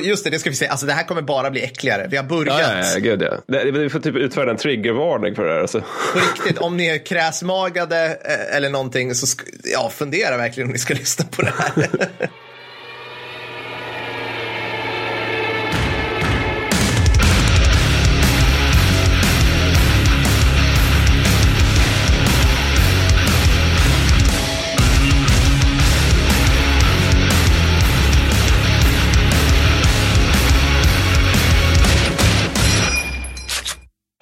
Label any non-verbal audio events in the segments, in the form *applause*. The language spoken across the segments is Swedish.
just det, det ska vi säga, alltså det här kommer bara bli äckligare. Vi har börjat. Ja, ja, ja, gud ja. Det- Vi får typ utfärda en triggervarning för det här. Alltså. På riktigt, om ni är kräsmagade eh, eller någonting så ja, fundera verkligen om ni ska lyssna på det här. *laughs*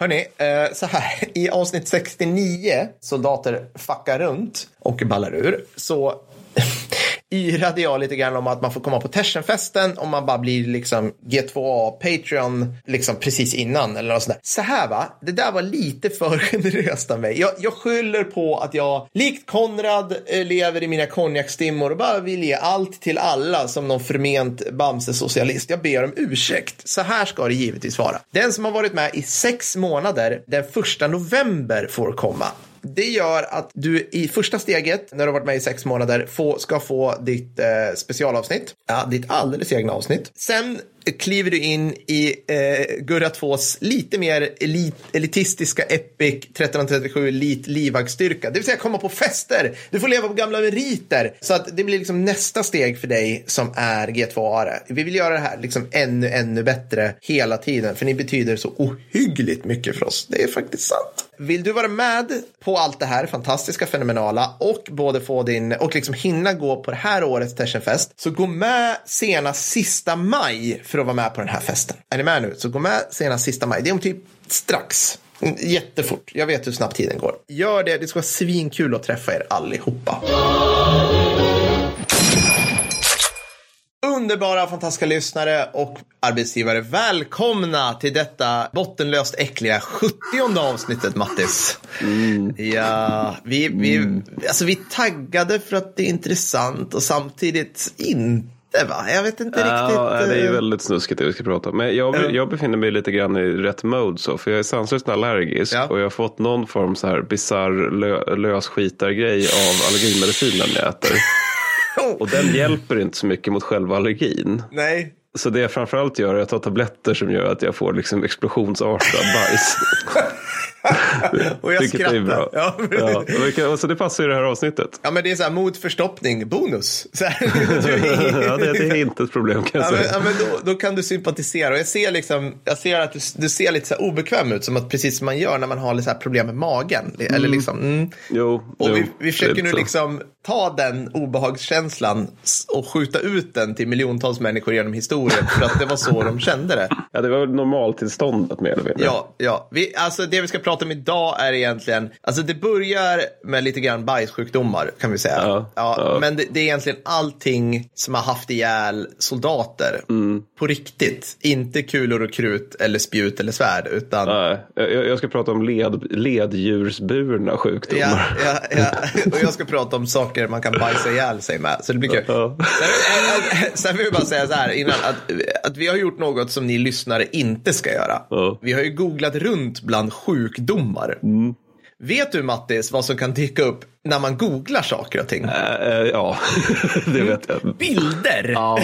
Hörni, eh, så här. I avsnitt 69, Soldater fuckar runt och ballar ur, så yrade jag lite grann om att man får komma på Tersenfesten om man bara blir liksom G2A Patreon liksom precis innan eller något sånt där. Så här va, det där var lite för *laughs* generöst av mig. Jag, jag skyller på att jag likt Konrad eh, lever i mina konjakstimmor och bara vill ge allt till alla som någon förment Bamse-socialist. Jag ber om ursäkt. Så här ska det givetvis vara. Den som har varit med i sex månader den första november får komma. Det gör att du i första steget, när du har varit med i sex månader, få, ska få ditt eh, specialavsnitt. Ja, ditt alldeles egna avsnitt. Sen kliver du in i eh, Gurra 2s lite mer elit, elitistiska Epic 1337 Elite livvaktsstyrka. Det vill säga komma på fester. Du får leva på gamla meriter. Så att det blir liksom nästa steg för dig som är G2-are. Vi vill göra det här liksom ännu, ännu bättre hela tiden. För ni betyder så ohyggligt mycket för oss. Det är faktiskt sant. Vill du vara med på allt det här fantastiska, fenomenala och både få din och liksom hinna gå på det här årets Tersenfest så gå med senast sista maj för att vara med på den här festen. Är ni med nu? Så gå med senast sista maj. Det är om typ strax. Mm, Jättefort. Jag vet hur snabbt tiden går. Gör det. Det ska vara svinkul att träffa er allihopa. Underbara, fantastiska lyssnare och arbetsgivare. Välkomna till detta bottenlöst äckliga 70 avsnittet, Mattis. Ja, vi, vi, alltså, vi taggade för att det är intressant och samtidigt inte, va? Jag vet inte riktigt. Ja, det är ju eh, väldigt snuskigt det vi ska prata om. Men jag, jag befinner mig lite grann i rätt mode så. För jag är sanslöst allergisk. Ja. Och jag har fått någon form så här bisarr lö, lösskitargrej av allergimedicinen jag äter. *laughs* Och den hjälper inte så mycket mot själva allergin. Nej. Så det jag framförallt gör är att ta tabletter som gör att jag får liksom explosionsartad bajs. *laughs* *laughs* Och jag Vilket är skrattar. bra. Ja. Ja, och så det passar i det här avsnittet. Ja, men det är så här mot förstoppning, bonus. *laughs* Så här, *laughs* Ja, det, det är inte ett problem kan jag Ja, men, säga. ja, men då, då kan du sympatisera. Och jag ser, liksom, jag ser att du, du ser lite så här obekväm ut, som att precis som man gör när man har lite så problem med magen. Eller liksom, mm. Jo, Och jo, vi, vi försöker är nu så. liksom ta den obehagskänslan och skjuta ut den till miljontals människor genom historien för att det var så de kände det. Ja, det var normaltillståndet mer eller mindre. Ja, ja. Vi, alltså det vi ska prata om idag är egentligen, alltså det börjar med lite grann bajssjukdomar kan vi säga. Ja, ja. Men det, det är egentligen allting som har haft ihjäl soldater. Mm. På riktigt. Inte kulor och krut eller spjut eller svärd utan Nej, jag, jag ska prata om led, leddjursburna sjukdomar. Ja, ja, ja. Och jag ska prata om saker man kan bajsa ihjäl sig med. Så det blir kul. Ja. Sen, sen vill jag bara säga så här innan. Att, att vi har gjort något som ni lyssnare inte ska göra. Ja. Vi har ju googlat runt bland sjukdomar. Vet du Mattis vad som kan dyka upp när man googlar saker och ting? Äh, äh, ja, *laughs* det vet jag. Bilder! Ja,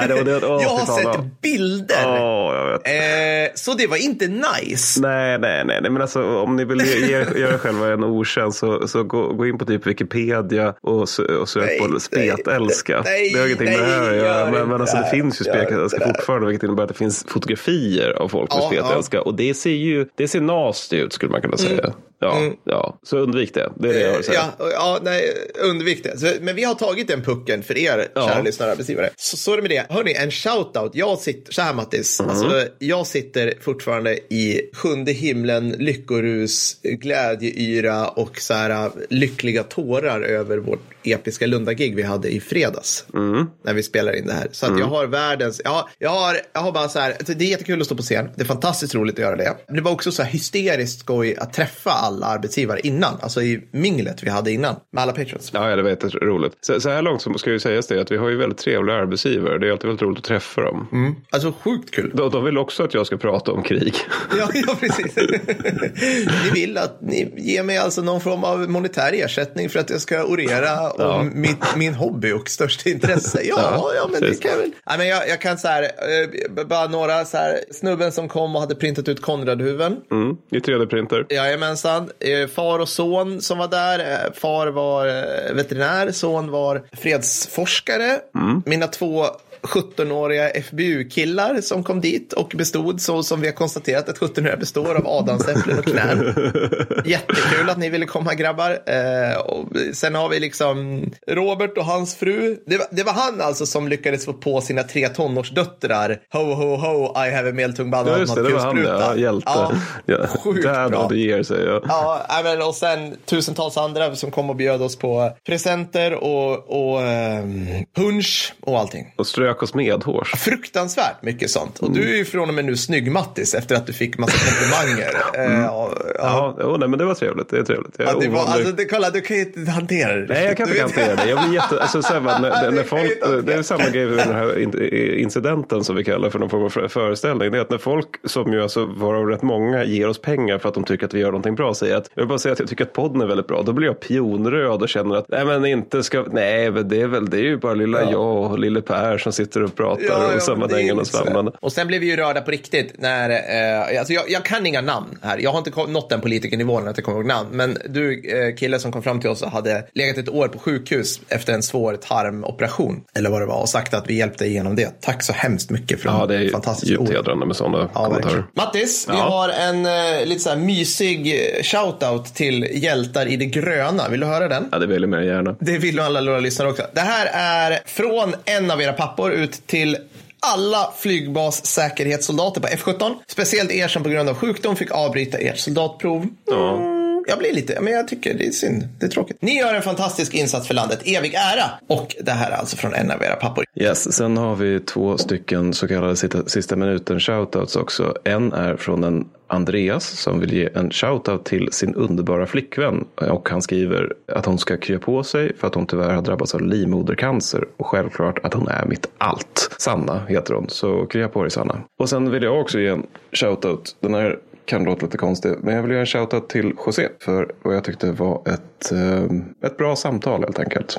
ja, det, det, åh, jag har ja. sett bilder. Ja, jag vet. Eh, så det var inte nice. Nej, nej, nej, nej, men alltså om ni vill ge, ge, göra er själva en otjänst så, så gå, gå in på typ Wikipedia och, sö- och sök på spetälska. nej, det har ingenting med det här att göra. gör Men, men alltså, det finns ju spetälska fortfarande, vilket innebär att det finns fotografier av folk med Ja, ja. spetälska. Och det ser ju det ser nasty ut skulle man kunna säga. Ja, ja, så undvik det. Det är det jag har att säga. Mm. Ja, nej, undvik det. Så, men vi har tagit den pucken för er, Ja. kära lyssnare och arbetsgivare. Så, så är det med det. Hörni, en shoutout. Jag sitter, så här Mattis, Mm. alltså, jag sitter fortfarande i sjunde himlen, lyckorus, glädjeyra och så här äh, lyckliga tårar över vårt episka Lunda-gig vi hade i fredags. Mm. När vi spelar in det här. Så att jag har världens, jag, jag, har, jag har bara så här, det är jättekul att stå på scen. Det är fantastiskt roligt att göra det. Det var också så här hysteriskt skoj att träffa alla arbetsgivare innan. Alltså i minglet vi hade hade innan med alla patrons. Ja, ja det var jätteroligt. Så, så här långt så ska ju sägas det att vi har ju väldigt trevliga arbetsgivare. Det är alltid väldigt roligt att träffa dem. Mm. Alltså sjukt kul. De, de vill också att jag ska prata om krig. Ja, *laughs* ja precis. *laughs* ni vill att ni ger mig alltså någon form av monetär ersättning för att jag ska orera om Ja. min hobby och största intresse. Ja, Ja, ja, men precis. det kan jag väl. Nej, men jag, jag kan så här, eh, bara några så här, snubben som kom och hade printat ut Konradhuven. Mm, I 3D-printer. Jajamensan. Eh, Far och son som var där. Far var eh, veterinär, son var fredsforskare. Mina två 17-åriga FBU-killar som kom dit och bestod så som vi har konstaterat att 17-åriga består av adamsäpplen och knän. *laughs* Jättekul att ni ville komma grabbar. Eh, och sen har vi liksom Robert och hans fru. Det var, det var han alltså som lyckades få på sina tre tonårsdöttrar. Ho, ho, ho, I have a medeltung Ja, just det, det var han det. Ja, hjälte. Ja, Ja, sjukt Dad bra. och det ger sig. Ja. Ja, men, och sen tusentals andra som kom och bjöd oss på presenter och, och ehm, punch och allting. Och oss medhårs. Fruktansvärt mycket sånt. Och du är ju från och med nu snygg Mattis efter att du fick massa komplimanger. *laughs* Eh, ja, ja. Ja, jo, nej, men det var trevligt. Det är trevligt. Jag är det var, alltså, det, kolla, du kan ju inte hantera det. Nej, jag kan inte hantera det. Jag blir jätte... *laughs* Alltså, så här, när, när folk, det är samma grej med den här in- incidenten som vi kallar för någon form av för- föreställning. Det är att när folk, som ju alltså varav rätt många, ger oss pengar för att de tycker att vi gör någonting bra, säger att jag vill bara säga att jag tycker att podden är väldigt bra. Då blir jag pionröd och känner att nej, men inte ska... Nej, men det är väl det är ju bara lilla Ja. jag och lille Per som sitter och pratar Ja, ja, och men samma det är dängen ju och svamlande. Och sen blev vi ju rörda på riktigt när, eh, alltså jag, jag kan inga namn här. Jag har inte nått den politikernivån att jag kommer ihåg namn. Men du, eh, kille som kom fram till oss och hade legat ett år på sjukhus efter en svår tarmoperation. Eller vad det var och sagt att vi hjälpte igenom det. Tack så hemskt mycket för Ja, de det är fantastiska djupt hedrande med sådana Ja, kommentarer. verkligen. Mattis, vi Ja. har en eh, lite så här mysig eh, shoutout till hjältar i det gröna. Vill du höra den? Ja, det vill jag gärna. Det vill alla våra lyssnare också. Det här är från en av era pappor går ut till alla flygbassäkerhetssoldater på F17. Speciellt er som på grund av sjukdom fick avbryta ert soldatprov. Mm, jag blir lite, men jag tycker det är synd. Det är tråkigt. Ni gör en fantastisk insats för landet. Evig ära. Och det här är alltså från en av era pappor. Yes, sen har vi två stycken så kallade sista, sista minuten shoutouts också. En är från en Andreas som vill ge en shoutout till sin underbara flickvän. Och han skriver att hon ska krya på sig för att hon tyvärr har drabbats av livmodercancer. Och självklart att hon är mitt allt. Sanna heter hon, så krya på dig Sanna. Och sen vill jag också ge en shoutout. Den här kan låta lite konstig, men jag vill ge en shoutout till José för vad jag tyckte var ett, eh, ett bra samtal helt enkelt.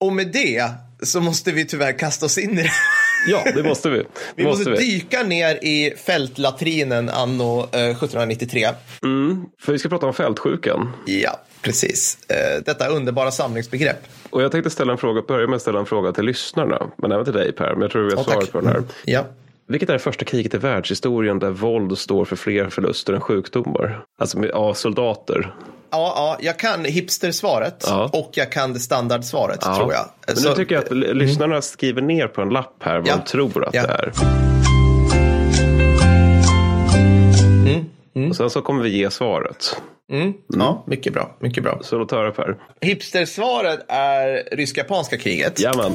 Och med det så måste vi tyvärr kasta oss in i det. *laughs* Ja, det måste vi. *laughs* Det Vi måste, vi. dyka ner i fältlatrinen anno eh, 1793. För vi ska prata om fältsjukan. Ja, precis. Eh, detta underbara samlingsbegrepp. Och jag tänkte ställa en fråga, börja med att ställa en fråga till lyssnarna. Men även till dig Per, men jag tror vet Ja, tack. svaret på den här. Ja. Vilket är det första kriget i världshistorien där våld står för fler förluster än sjukdomar? Alltså med, ja, soldater. Ja, ja, jag kan hipstersvaret Ja. och jag kan det standardsvaret Ja. tror jag. Men Så- nu tycker jag att l- lyssnarna skriver ner på en lapp här vad Ja. de tror att det är. Mm, Och sen så kommer vi ge svaret. Mm. Ja, mycket bra. Mycket bra. Så låt höra Per. Hipstersvaret är rysk-japanska kriget. Jajamän.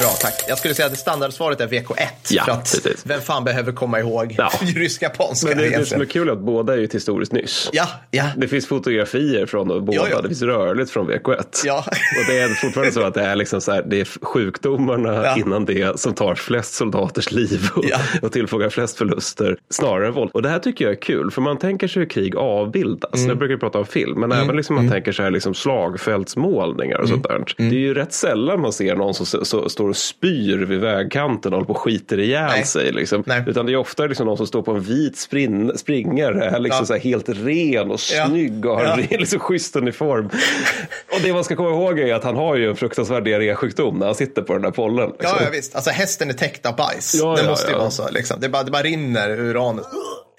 Bra, tack. Jag skulle säga att det standardsvaret är VK1. Ja, för att precis. vem fan behöver komma ihåg Ja. *laughs* rysk-japanska Men det, det som är kul är att båda är ju ett historiskt nyss. Ja, ja. Det finns fotografier från båda. Ja, ja. Det finns rörligt från VK1. Ja. *laughs* Och det är fortfarande så att det är, liksom så här, det är sjukdomarna Ja. innan det som tar flest soldaters liv och, Ja. och tillfogar flest förluster snarare än våld. Och det här tycker jag är kul för man tänker sig hur krig avbildas. Mm. Nu brukar vi prata om film men även liksom man tänker sig här liksom slagfältsmålningar och Mm. sånt där. Det är ju rätt sällan man ser någon som så, står och spyr vid vägkanten och håller på och skiter ihjäl Nej. sig. Liksom. Nej. Utan det är ofta liksom någon som står på en vit sprin, springare, är liksom Ja. helt ren och Ja. snygg och har Ja. en *laughs* liksom schysst uniform. Och det man ska komma ihåg är att han har ju en fruktansvärd diarrésjukdom när han sitter på den där pollen. Ja, liksom. ja, visst. Alltså hästen är täckt av bajs. Ja, det ja, måste ju ja. vara så. Liksom. Det, bara, det bara rinner ur anus.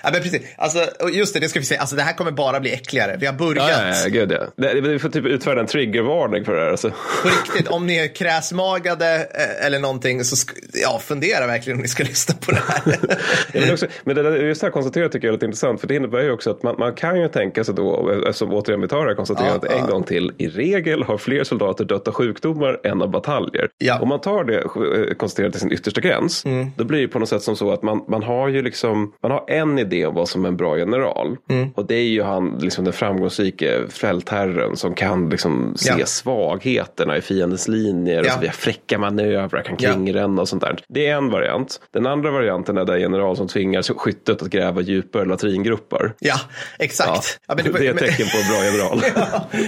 Ja, men precis. Alltså, just det, det ska vi säga. Alltså, det här kommer bara bli äckligare. Vi har börjat. Ja, ja, ja, gud ja. Det- Vi får typ utfärda en triggervarning för det här. Alltså. På riktigt, om ni är kräsmagade eh, eller någonting så ja, fundera verkligen om ni ska lyssna på det här. *laughs* Ja, men, också, men det där, just det här konstaterat tycker jag är lite intressant. För det innebär ju också att man, man kan ju tänka sig då, eftersom återigen vi tar det här konstaterandet Ja, en gång till. I regel har fler soldater dött av sjukdomar än av bataljer. Ja. Om man tar det eh, konstaterandet till sin yttersta gräns. Då blir det på något sätt som så att man, man har ju liksom, man har en idé idé om vad som är en bra general. Och det är ju han, liksom den framgångsrike fältherren som kan liksom se Ja. svagheterna i fiendens linjer och Ja. så vidare. Fräcka manövrar, kan Ja. kringränna och sånt där. Det är en variant. Den andra varianten är den general som tvingar skyttet att gräva djupare latringrupper. Ja, Ja, exakt. Ja, men det är ett tecken på en bra general.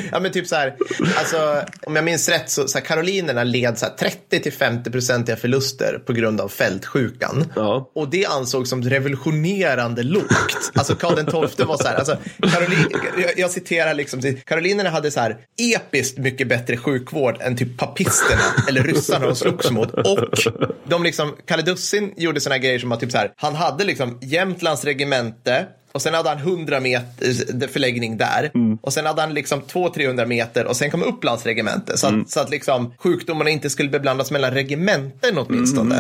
*laughs* ja, men typ så här, alltså, om jag minns rätt så, så här, karolinerna led så här 30-50 procentiga förluster på grund av fältsjukan. Ja. Och det ansågs som revolutionerande lågt. Alltså Karl XII var så här, alltså, Karolin, jag, jag citerar liksom, karolinerna hade så här episkt mycket bättre sjukvård än typ papisterna eller ryssarna de slogs mot. Och de liksom, Kalle Dussin gjorde såna här grejer som att typ så här, han hade liksom Jämtlands regemente och sen hade han 100 meter förläggning där. Och sen hade han liksom 200-300 meter och sen kom Upplands regemente. Så att, så att liksom sjukdomarna inte skulle beblandas mellan regementen åtminstone.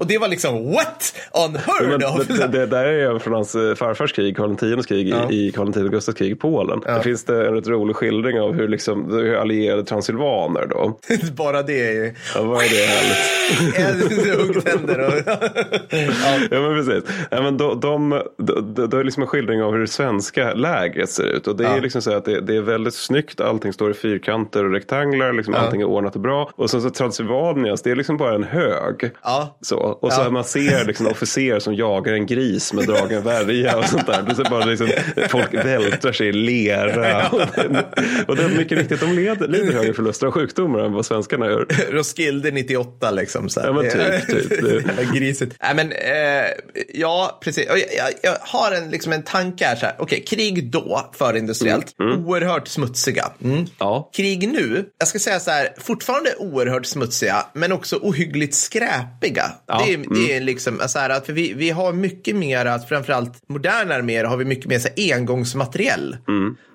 Och det var liksom what? Unheard of. det, det där är från hans eh, farfars krig, Karl X krig Ja. i, Karl X Gustavs krig i Polen. Det finns det en rätt rolig skildring av hur, liksom, hur allierade transylvaner då. *laughs* Bara det är ju... Ja, vad är det härligt? *laughs* Huggtänder och... *laughs* Ja men precis. Ja, men de, de, de, de, det är liksom en skildring av hur det svenska lägret ser ut. Och det är Ja. liksom så att det, det är väldigt snyggt. Allting står i fyrkanter och rektanglar. Liksom Allting är ordnat och bra. Och sen så Transylvanias, det är liksom bara en hög. Ja. Så. Och så Ja. man ser *laughs* liksom officer som jagar en gris med dragen *laughs* värja och sånt där. Det är bara liksom, folk vältrar sig i lera. *laughs* Och, det, och det är mycket riktigt, de leder lite högre förluster av sjukdomar än vad svenskarna gör. Roskilde 98 liksom. Så här. Ja, men typ, typ. Grisigt. Nej, men, eh, ja, precis. Och Jag, jag, jag har en, liksom en tanke här. Så här. Okej, krig då, förindustriellt, oerhört smutsiga. Mm. Ja. Krig nu, jag ska säga så här, fortfarande oerhört smutsiga, men också ohyggligt skräpiga. Ja, Det, är, det är liksom så här, att vi, vi har mycket mer, att framförallt moderna arméer har vi mycket mer så här, engångsmateriell.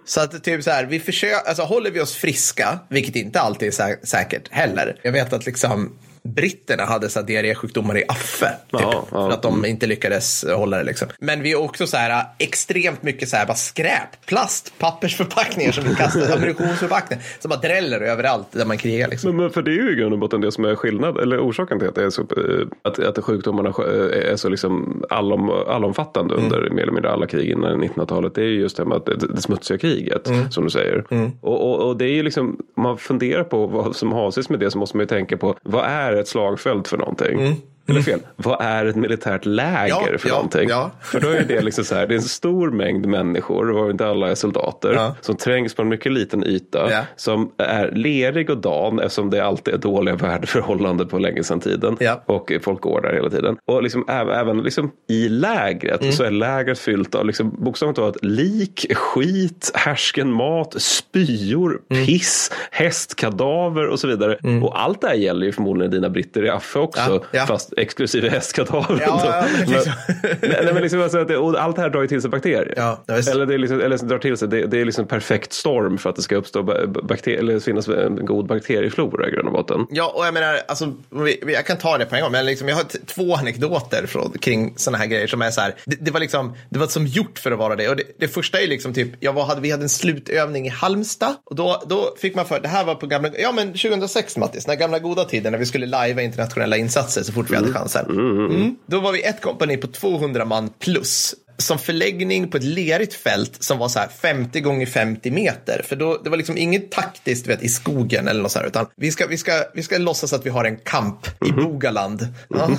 Så att typ så här, vi försöker, alltså håller vi oss friska, vilket inte alltid är sä- säkert heller. Jag vet att liksom britterna hade så diarrésjukdomar i affe. Typ, Ja, ja. För att de inte lyckades hålla det liksom. Men vi är också så här extremt mycket så här bara skräp, plast, pappersförpackningar som vi kastar, *laughs* ammunitionsförpackningar som bara dräller överallt där man krigar liksom. Men, men för det är ju i grund och botten det som är skillnad, eller orsaken till att, det är så, eh, att, att sjukdomarna eh, är så liksom allom, allomfattande under mer eller mindre alla krig innan 1900-talet. Det är ju just det med att det, det smutsiga kriget, som du säger. Och, och, och det är ju liksom, om man funderar på vad som avses med det så måste man ju tänka på vad är ett slagfält för någonting? Mm. Eller fel, vad är ett militärt läger Ja, för ja, någonting? ja. För då är det liksom så här, det är en stor mängd människor, och inte alla är soldater, Ja. som trängs på en mycket liten yta, Ja. som är lerig och dan eftersom det alltid är dåliga *laughs* värdeförhållanden på länge sedan tiden. Och folk går där hela tiden. Och liksom, även, liksom i lägret Mm. så är lägret fyllt av liksom, bokstavligt talat lik, skit, härsken mat, spyor, Mm. piss, hästkadaver och så vidare. Och allt det här gäller ju förmodligen dina britter i Affe också, fast exklusive hästkadaver. Ja, liksom- nej, nej, men liksom alltså det, allt det här drar ju till sig bakterier. Ja, eller, det liksom, eller drar till sig, det, det är liksom perfekt storm för att det ska uppstå ba- bakterier, eller finnas en god bakterieflora i grund och botten. Ja, och jag menar, alltså, vi, jag kan ta det på en gång, men liksom, jag har två anekdoter från, kring sådana här grejer som är så här, det, det var liksom, det var som gjort för att vara det. Och det, det första är liksom typ, jag var, hade, vi hade en slutövning i Halmstad och då, då fick man för, det här var på gamla, ja men 2006 Mattis, den gamla goda tiden när vi skulle lajva internationella insatser så fort vi hade chansen. Mm. Då var vi ett kompani på 200 man plus som förläggning på ett lerigt fält som var så här 50 gånger 50 meter. För då, det var liksom inget taktiskt vet, i skogen eller något sånt här, utan vi ska, vi, ska, vi ska låtsas att vi har en kamp i Bogaland. Ja.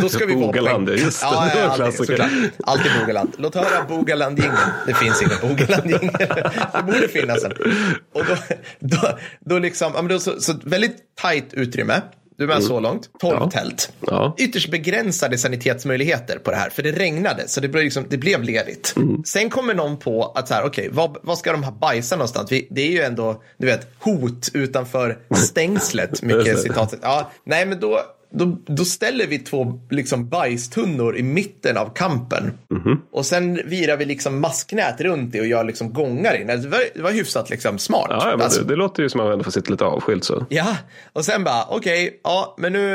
Då ska vi vara på Bogaland, en... just det. Ja, ja, *laughs* alltid. Alltid Bogaland. Låt höra Bogaland-jingeln. Det finns ingen Bogaland-jingel. *laughs* Det borde finnas en. Och då, då, då liksom, ja, men då så, så väldigt tajt utrymme. Du är med så långt. 12 Mm. Ja. tält. Ja. Ytterst begränsade sanitetsmöjligheter på det här. För det regnade, så det blev, liksom, det blev ledigt. Mm. Sen kommer någon på att så här, okej, vad, vad ska de här bajsa någonstans? Vi, det är ju ändå, du vet, hot utanför *laughs* stängslet. Mycket citat. Ja, nej, men då, då, då ställer vi två liksom bajstunnor i mitten av kampen. Och sen virar vi liksom masknät runt det och gör liksom gångar in. Det var, det var hyfsat liksom smart. Ja, ja, Alltså, det, det låter ju som att man ändå får sitta lite avskilt så. Ja, och sen bara okej, ja, men nu,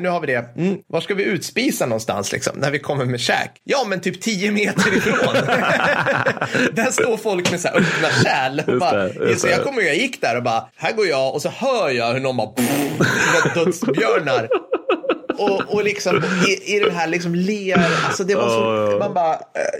nu har vi det. Mm, var ska vi utspisa någonstans liksom, när vi kommer med käk? Ja, men typ 10 meter ifrån. *laughs* där står folk med så här öppna kärl. Och Just bara, det, just så jag kommer jag gick där och bara, här går jag och så hör jag hur någon bara, *laughs* dödsbjörnar. Och, och liksom i, i den här liksom ler, alltså det var så, man bara, eh,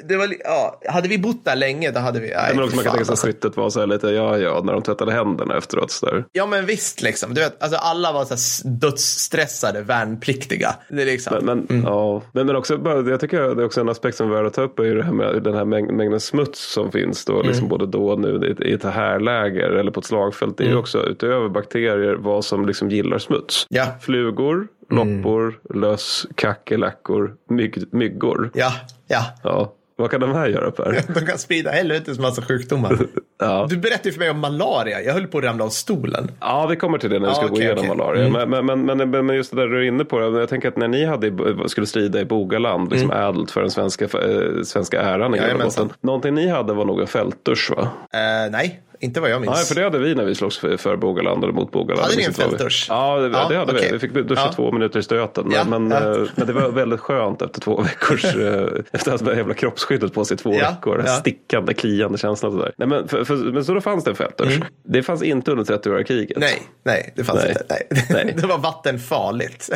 det var, ja, hade vi bott där länge då hade vi, nej, men också man kan tänka sig att alltså. skyttet var så här lite, ja ja, när de tvättade händerna efteråt. Så där. Ja men visst liksom, du vet, alltså alla var så här dödsstressade värnpliktiga. Det liksom, Men, men, ja. men, men också, jag tycker det är också en aspekt som är värd att ta upp är ju det här med den här mäng- mängden smuts som finns då, liksom både då och nu i ett, härläger eller på ett slagfält. Det är ju också utöver bakterier vad som liksom gillar smuts. Ja. Flugor, loppor, löss, kackerlackor, mygg, myggor. ja, ja. Ja. Vad kan de här göra Per? *laughs* De kan sprida helvetes massa sjukdomar. *laughs* Ja. Du berättade för mig om malaria. Jag höll på att ramla av stolen. Ja, vi kommer till det när vi Ja, ska gå igenom okej. malaria. Mm. Men, men, men, men, just det där du är inne på, jag tänker att när ni hade, skulle strida i Bogaland, liksom ädelt för den svenska, eh, svenska äran i grund och Jajamensan. botten. Någonting ni hade var nog en fältdusch va? Eh, nej, inte vad jag minns. Nej, för det hade vi när vi slogs för, för Bogaland eller mot Bogaland. Hade ni en fältdusch? Ja, det, Ja, det hade okej. vi. Vi fick duscha Ja. två minuter i stöten. Men, Ja, men, eh, men det var väldigt skönt efter två *laughs* veckors, *laughs* eh, efter att ha jävla kroppsskyddet på sig i två veckor. Den. Stickande, kliande känslan. Sådär. Nej, men, för, för, men så då fanns det en fältdusch. Det fanns inte under 30-åriga kriget. Mm. Nej, nej, det fanns Nej. inte. Nej. *laughs* Nej. det var vattenfarligt.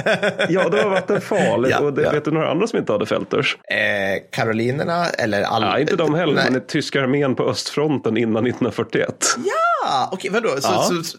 Ja, det farlig. Ja, och det, vet du några andra som inte hade fältdusch? eh, Karolinerna eller all... Ja, inte de heller, Nej. men tyska armén på östfronten innan 1941. Ja, okej, vadå? Så, Ja. så, så,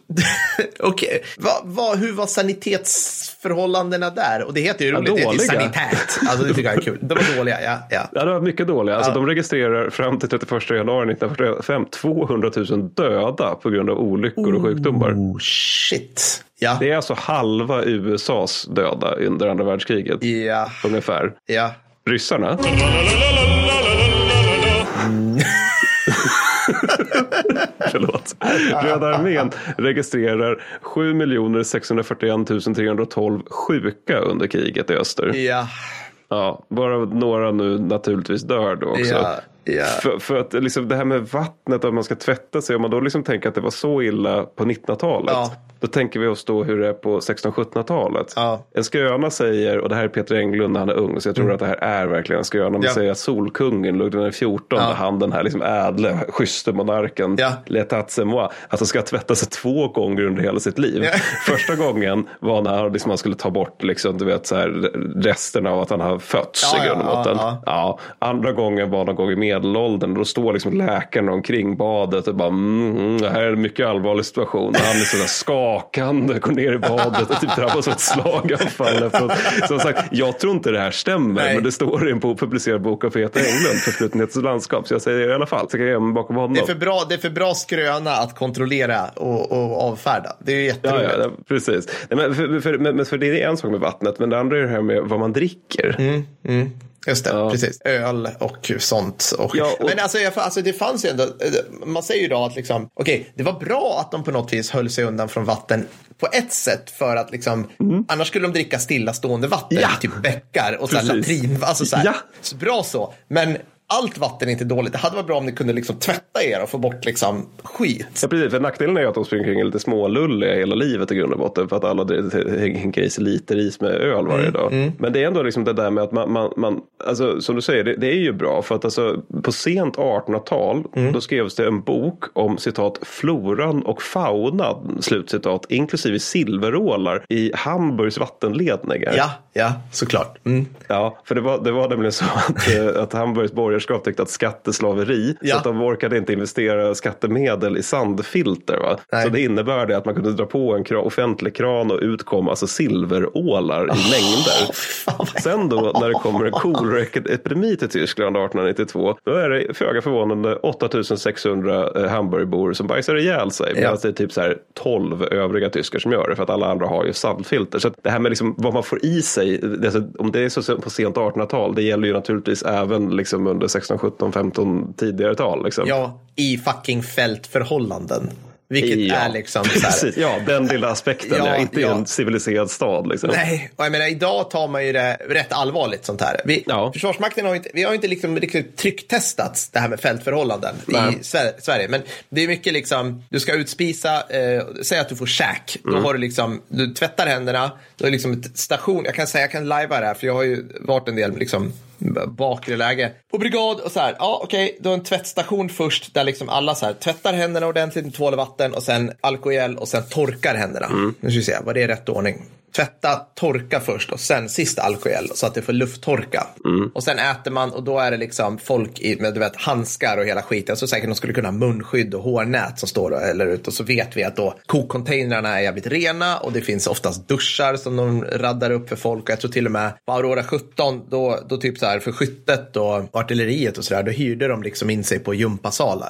okej, Va, va, hur var sanitetsförhållandena där? Och det heter ju Ja, roligt, det heter sanität. Alltså det tycker jag är kul. De var dåliga, ja. ja. Ja, det var mycket dåliga. Alltså, De registrerar fram till 31 januari 1945 200 000 döda på grund av olyckor och sjukdomar. Oh, shit. Ja, Det är alltså halva USAs döda under andra världskriget. ja, Ungefär. ja. Ryssarna. *laughs* Förlåt. Röda armén registrerar 7 641 312 sjuka under kriget i öster. Ja, Ja, varav några nu naturligtvis dör då också. ja, ja. För, för att liksom det här med vattnet, att man ska tvätta sig, om man då liksom tänker att det var så illa på 1900-talet. Ja. Då tänker vi oss då hur det är på 1600-1700-talet. Ja. En skröna säger, och det här är Peter Englund när han är ung, så jag tror att det här är verkligen en skröna. Man Mm. Ja. säger att Solkungen, Ludvig XIV, Ja. han den här liksom ädle, schysste monarken, Ja. c'est moi, alltså ska tvätta sig två gånger under hela sitt liv. Ja. *laughs* Första gången var när han, liksom, han skulle ta bort liksom, du vet, så här, resterna av att han har fötts i grund och botten. andra gången var någon gång i medelåldern. Då står liksom läkaren omkring badet och bara mm, mm, det här är en mycket allvarlig situation. Och han är sådär skakande, går ner i badet och typ drabbas av ett slaganfall. Som sagt, jag tror inte det här stämmer, Nej. men det står i en publicerad bok av Peter Englund, Förflutenhetens landskap. Så jag säger det i alla fall, så kan jag gömma bakom honom. Det är, för bra, det är för bra skröna att kontrollera och, och avfärda. Det är ju jätteroligt. ja, ja, precis. Nej, men för, för, men, för det är en sak med vattnet, men det andra är det här med vad man dricker. Just det, Ja. precis. Öl och sånt. Och, Ja, och- Men alltså, jag, alltså det fanns ju ändå, man säger ju idag att liksom, okej, det var bra att de på något vis höll sig undan från vatten på ett sätt för att liksom, annars skulle de dricka stillastående vatten, Ja. typ bäckar och så här latrin. Alltså så, här, Ja. så bra så. Men allt vatten är inte dåligt. Det hade varit bra om ni kunde liksom tvätta er och få bort liksom skit. Ja, precis. För nackdelen är ju att de springer kring lite smålulliga hela livet i grund och botten. För att alla hinkar i sig liter is med öl varje dag. Men det är ändå liksom det där med att man, man, man alltså, som du säger, det, det är ju bra. För att alltså, på sent 1800-tal, då skrevs det en bok om citat floran och faunan, slutcitat, inklusive silverålar i Hamburgs vattenledningar. Ja, ja, såklart. Mm. Ja, för det var, det var nämligen så att, eh, att Hamburgs borgerskap tyckte att skatteslaveri, Ja. så att de orkade inte investera skattemedel i sandfilter. Va? Nej. Så det innebär det att man kunde dra på en kran, offentlig kran och utkom alltså silverålar i mängder. Fan, vad- Sen då när det kommer en koleraepidemi till Tyskland 1892, då är det föga förvånande 8600 eh, Hamburgbor som bajsar ihjäl sig. Medan det är typ så här 12 övriga tyskar som gör det, för att alla andra har ju sandfilter. Så att det här med liksom vad man får i sig, det, är så- om det är så på sent 1800-tal, det gäller ju naturligtvis även liksom under 16, 17, 15 tidigare tal. Liksom. Ja, i fucking fältförhållanden. Vilket Ja, är liksom Precis, ja, den lilla aspekten, ja, Ja, inte i ja. en civiliserad stad. Liksom. Nej, och jag menar idag tar man ju det rätt allvarligt sånt här. Vi, Ja. Försvarsmakten har inte, vi har inte liksom riktigt trycktestat det här med fältförhållanden Nej. i Sver- Sverige. Men det är mycket liksom, du ska utspisa, eh, säg att du får käk. Mm. Då har du liksom, du tvättar händerna, du har liksom ett station, jag kan säga, jag kan lajva det här för jag har ju varit en del liksom bakre läge. På brigad och så här, ja okej, du har en tvättstation först där liksom alla så här tvättar händerna ordentligt med tvål och vatten och sen alkohol och sen torkar händerna. Mm. Nu ska vi se, var det rätt ordning? Tvätta, torka först och sen sist alkogel så att det får lufttorka. Mm. Och sen äter man och då är det liksom folk i, med du vet, handskar och hela skiten. Så säkert de skulle kunna ha munskydd och hårnät som står då, eller ut. Och så vet vi att då kokcontainrarna är jävligt rena och det finns oftast duschar som de raddar upp för folk. Och jag tror till och med på Aurora 17, då, då typ så här för skyttet och artilleriet och så där, då hyrde de liksom in sig på gympasalar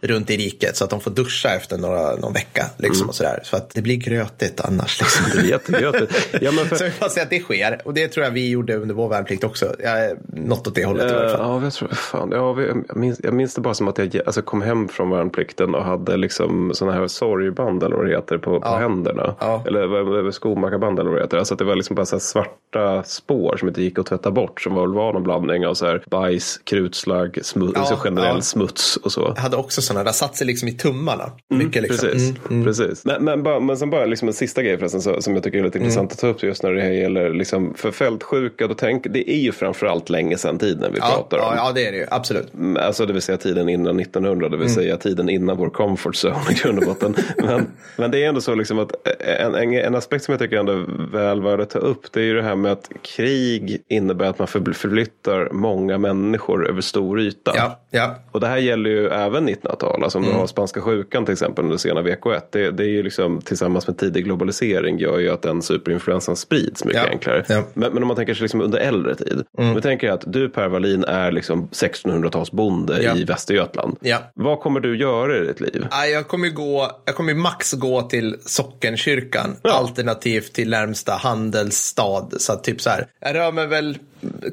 runt i riket så att de får duscha efter några, någon vecka. Liksom, och så där. Så att det blir grötigt annars. Liksom. Det är jättegött. Ja, men för, Så jag bara säga att det sker. Och det tror jag vi gjorde under vår värnplikt också. Jag, något åt det hållet i Eh, alla fall. Ja, jag, tror, fan, ja, jag, minns, jag minns det bara som att jag alltså, kom hem från värnplikten och hade liksom sådana här sorgband eller vad det heter på, på händerna. Ja. Eller skomakarband eller vad det heter. Alltså att det var liksom bara så svarta spår som inte gick att tvätta bort. Som var, var någon blandning av så här bajs, krutslagg, smuts, Ja, alltså generell ja. smuts och så. Jag hade också sådana, där satt sig liksom i tummarna. Mycket liksom. Precis, Mm. precis. Men, men, bara, men sen bara liksom en sista grej förresten så, som jag tycker är lite Mm. Intressant att ta upp just när det här gäller liksom, för fältsjuka. Då tänk, det är ju framförallt länge sedan tiden vi Ja, pratar om. ja, ja, det är det ju. Absolut. Alltså det vill säga tiden innan 1900, det vill Mm. säga tiden innan vår comfort zone i grund och botten. *laughs* men, men det är ändå så liksom att en, en, en aspekt som jag tycker ändå är väl värd att ta upp det är ju det här med att krig innebär att man för- förflyttar många människor över stor yta. Ja, ja. Och det här gäller ju även 1900-tal. Alltså om Mm. du har spanska sjukan till exempel under sena VK1. Det, det är ju liksom tillsammans med tidig globalisering gör ju att den superinfluensan sprids mycket Ja, enklare. ja. Mm. Men, men om man tänker sig liksom under äldre tid. Vi tänker att du Per Wallin är liksom 1600-talsbonde Ja. i Västergötland. Ja. Vad kommer du göra i ditt liv? Jag kommer gå, jag kommer max gå till sockenkyrkan. Alternativt till närmsta handelsstad. Så att typ så här, jag rör mig väl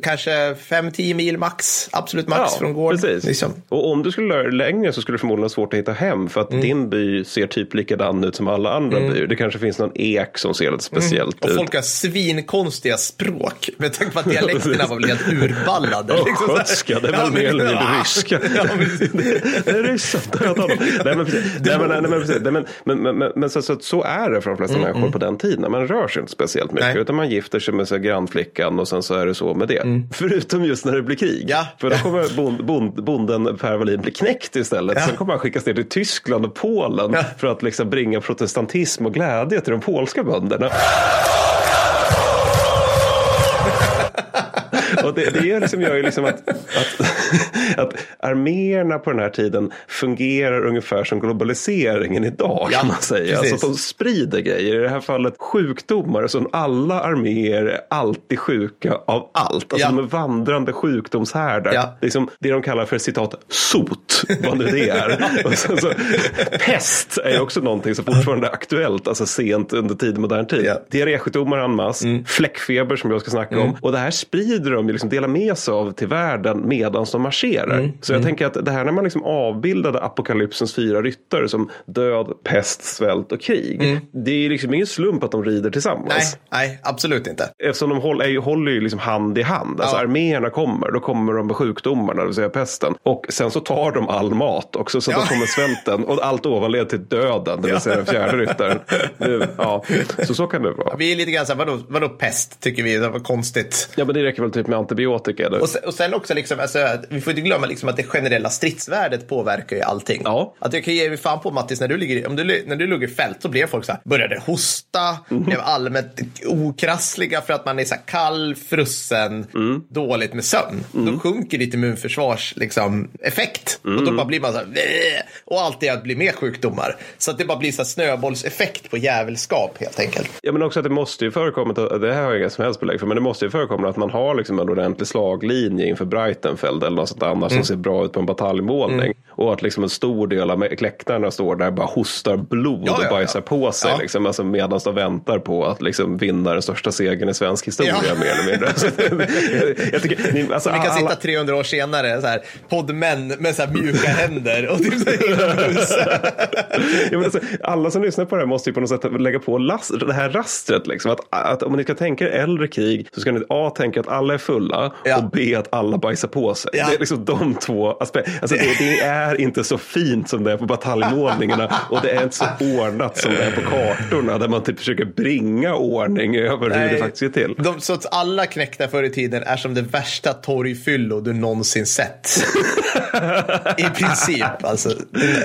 kanske 5-10 mil max. Absolut max från gården. precis. Liksom. Och om du skulle röra dig längre så skulle det förmodligen vara svårt att hitta hem. För att Mm. din by ser typ likadan ut som alla andra byar. Det kanske finns någon ek som ser lite speciellt Mm. Och ut. folk har svinkonstiga språk. Med tanke på att dialekterna var väl helt urballade. liksom så här. Östgötska, det är väl Ja, mer eller mindre Ja. ryska. *laughs* Ja. Det är. Nej men så, är det för de flesta människor på den tiden. Man rör sig inte speciellt mycket. Nej. Utan man gifter sig med så grannflickan och sen så är det så med det. Förutom just när det blir krig. Ja. För då kommer bond, bond, bonden Per Wallin bli knäckt istället. Ja. Sen kommer han skickas ner till Tyskland och Polen Ja. för att liksom bringa protestantism och glädje till de polska bönderna. *laughs* Och det, det liksom, gör ju liksom att, att, *laughs* att arméerna på den här tiden fungerar ungefär som globaliseringen idag. Ja, kan man säga. precis. Alltså att de sprider grejer. I det här fallet sjukdomar. Så alla arméer är alltid sjuka av allt. Alltså Ja. de är vandrande sjukdomshärdar. Ja. Liksom det de kallar för citat sot. Vad nu det är. *laughs* Och sen så, pest är också någonting som fortfarande är aktuellt. Alltså sent under tid, modern tid. Ja. Diarrésjukdomar en masse. Fläckfeber som jag ska snacka om. Och det här sprider de ju liksom delar med sig av till världen medan de marscherar. Så jag tänker att det här när man liksom avbildade apokalypsens fyra ryttare som död, pest, svält och krig. Det är ju liksom ingen slump att de rider tillsammans. Nej, nej, absolut inte. Eftersom de håller, håller ju liksom hand i hand. Alltså Ja. arméerna kommer, då kommer de med sjukdomarna, det vill säga pesten. Och sen så tar de all mat också, så Ja. då kommer svälten. Och allt ovan leder till döden, det vill säga den fjärde ryttaren. Ja, så så kan det vara. Vi är lite grann så här, vadå, vadå pest, tycker vi. Det var konstigt. Ja, men det räcker väl typ med antibiotika. Och sen, och sen också, liksom, alltså, vi får inte glömma liksom att det generella stridsvärdet påverkar ju allting. Ja. Att jag kan ge mig fan på Mattis, när du, ligger, om du, när du låg i fält så blev folk så här, började hosta, Mhm. blev allmänt okrassliga för att man är så här kall, frusen, Mm. dåligt med sömn. Då sjunker ditt immunförsvars liksom, effekt. Och Mm. då bara blir man så här, och allt är att bli mer sjukdomar. Så att det bara blir så här snöbollseffekt på jävelskap helt enkelt. Ja, men också att det måste ju förekomma, det här har jag inga som helst belägg för, men det måste ju förekomma att man har liksom en ordentlig slaglinje inför Breitenfeld eller något sånt annars Mm. som ser bra ut på en bataljmålning. Och att liksom en stor del av läktarna står där och bara hostar blod Ja, ja, och bajsar på sig. Ja. Liksom, alltså medan de väntar på att liksom vinna den största segern i svensk historia Ja. mer eller mindre. Så jag, *laughs* jag tycker, ni, alltså, Vi kan alla, sitta 300 år senare, så här, poddmän med så här mjuka händer och typ så *laughs* ja, alltså, alla som lyssnar på det här måste ju på något sätt lägga på last, det här rastret. Liksom. Att, att om ni ska tänka er äldre krig så ska ni A. tänka att alla är fulla Ja. och B. att alla bajsar på sig. Ja. Det är liksom de två aspekterna. Alltså, det, det är inte så fint som det är på bataljmålningarna och det är inte så ordnat som det är på kartorna där man typ försöker bringa ordning över hur det faktiskt är till. De, så att alla knäckta förr i tiden är som det värsta torgfyllo du någonsin sett. I princip. Alltså,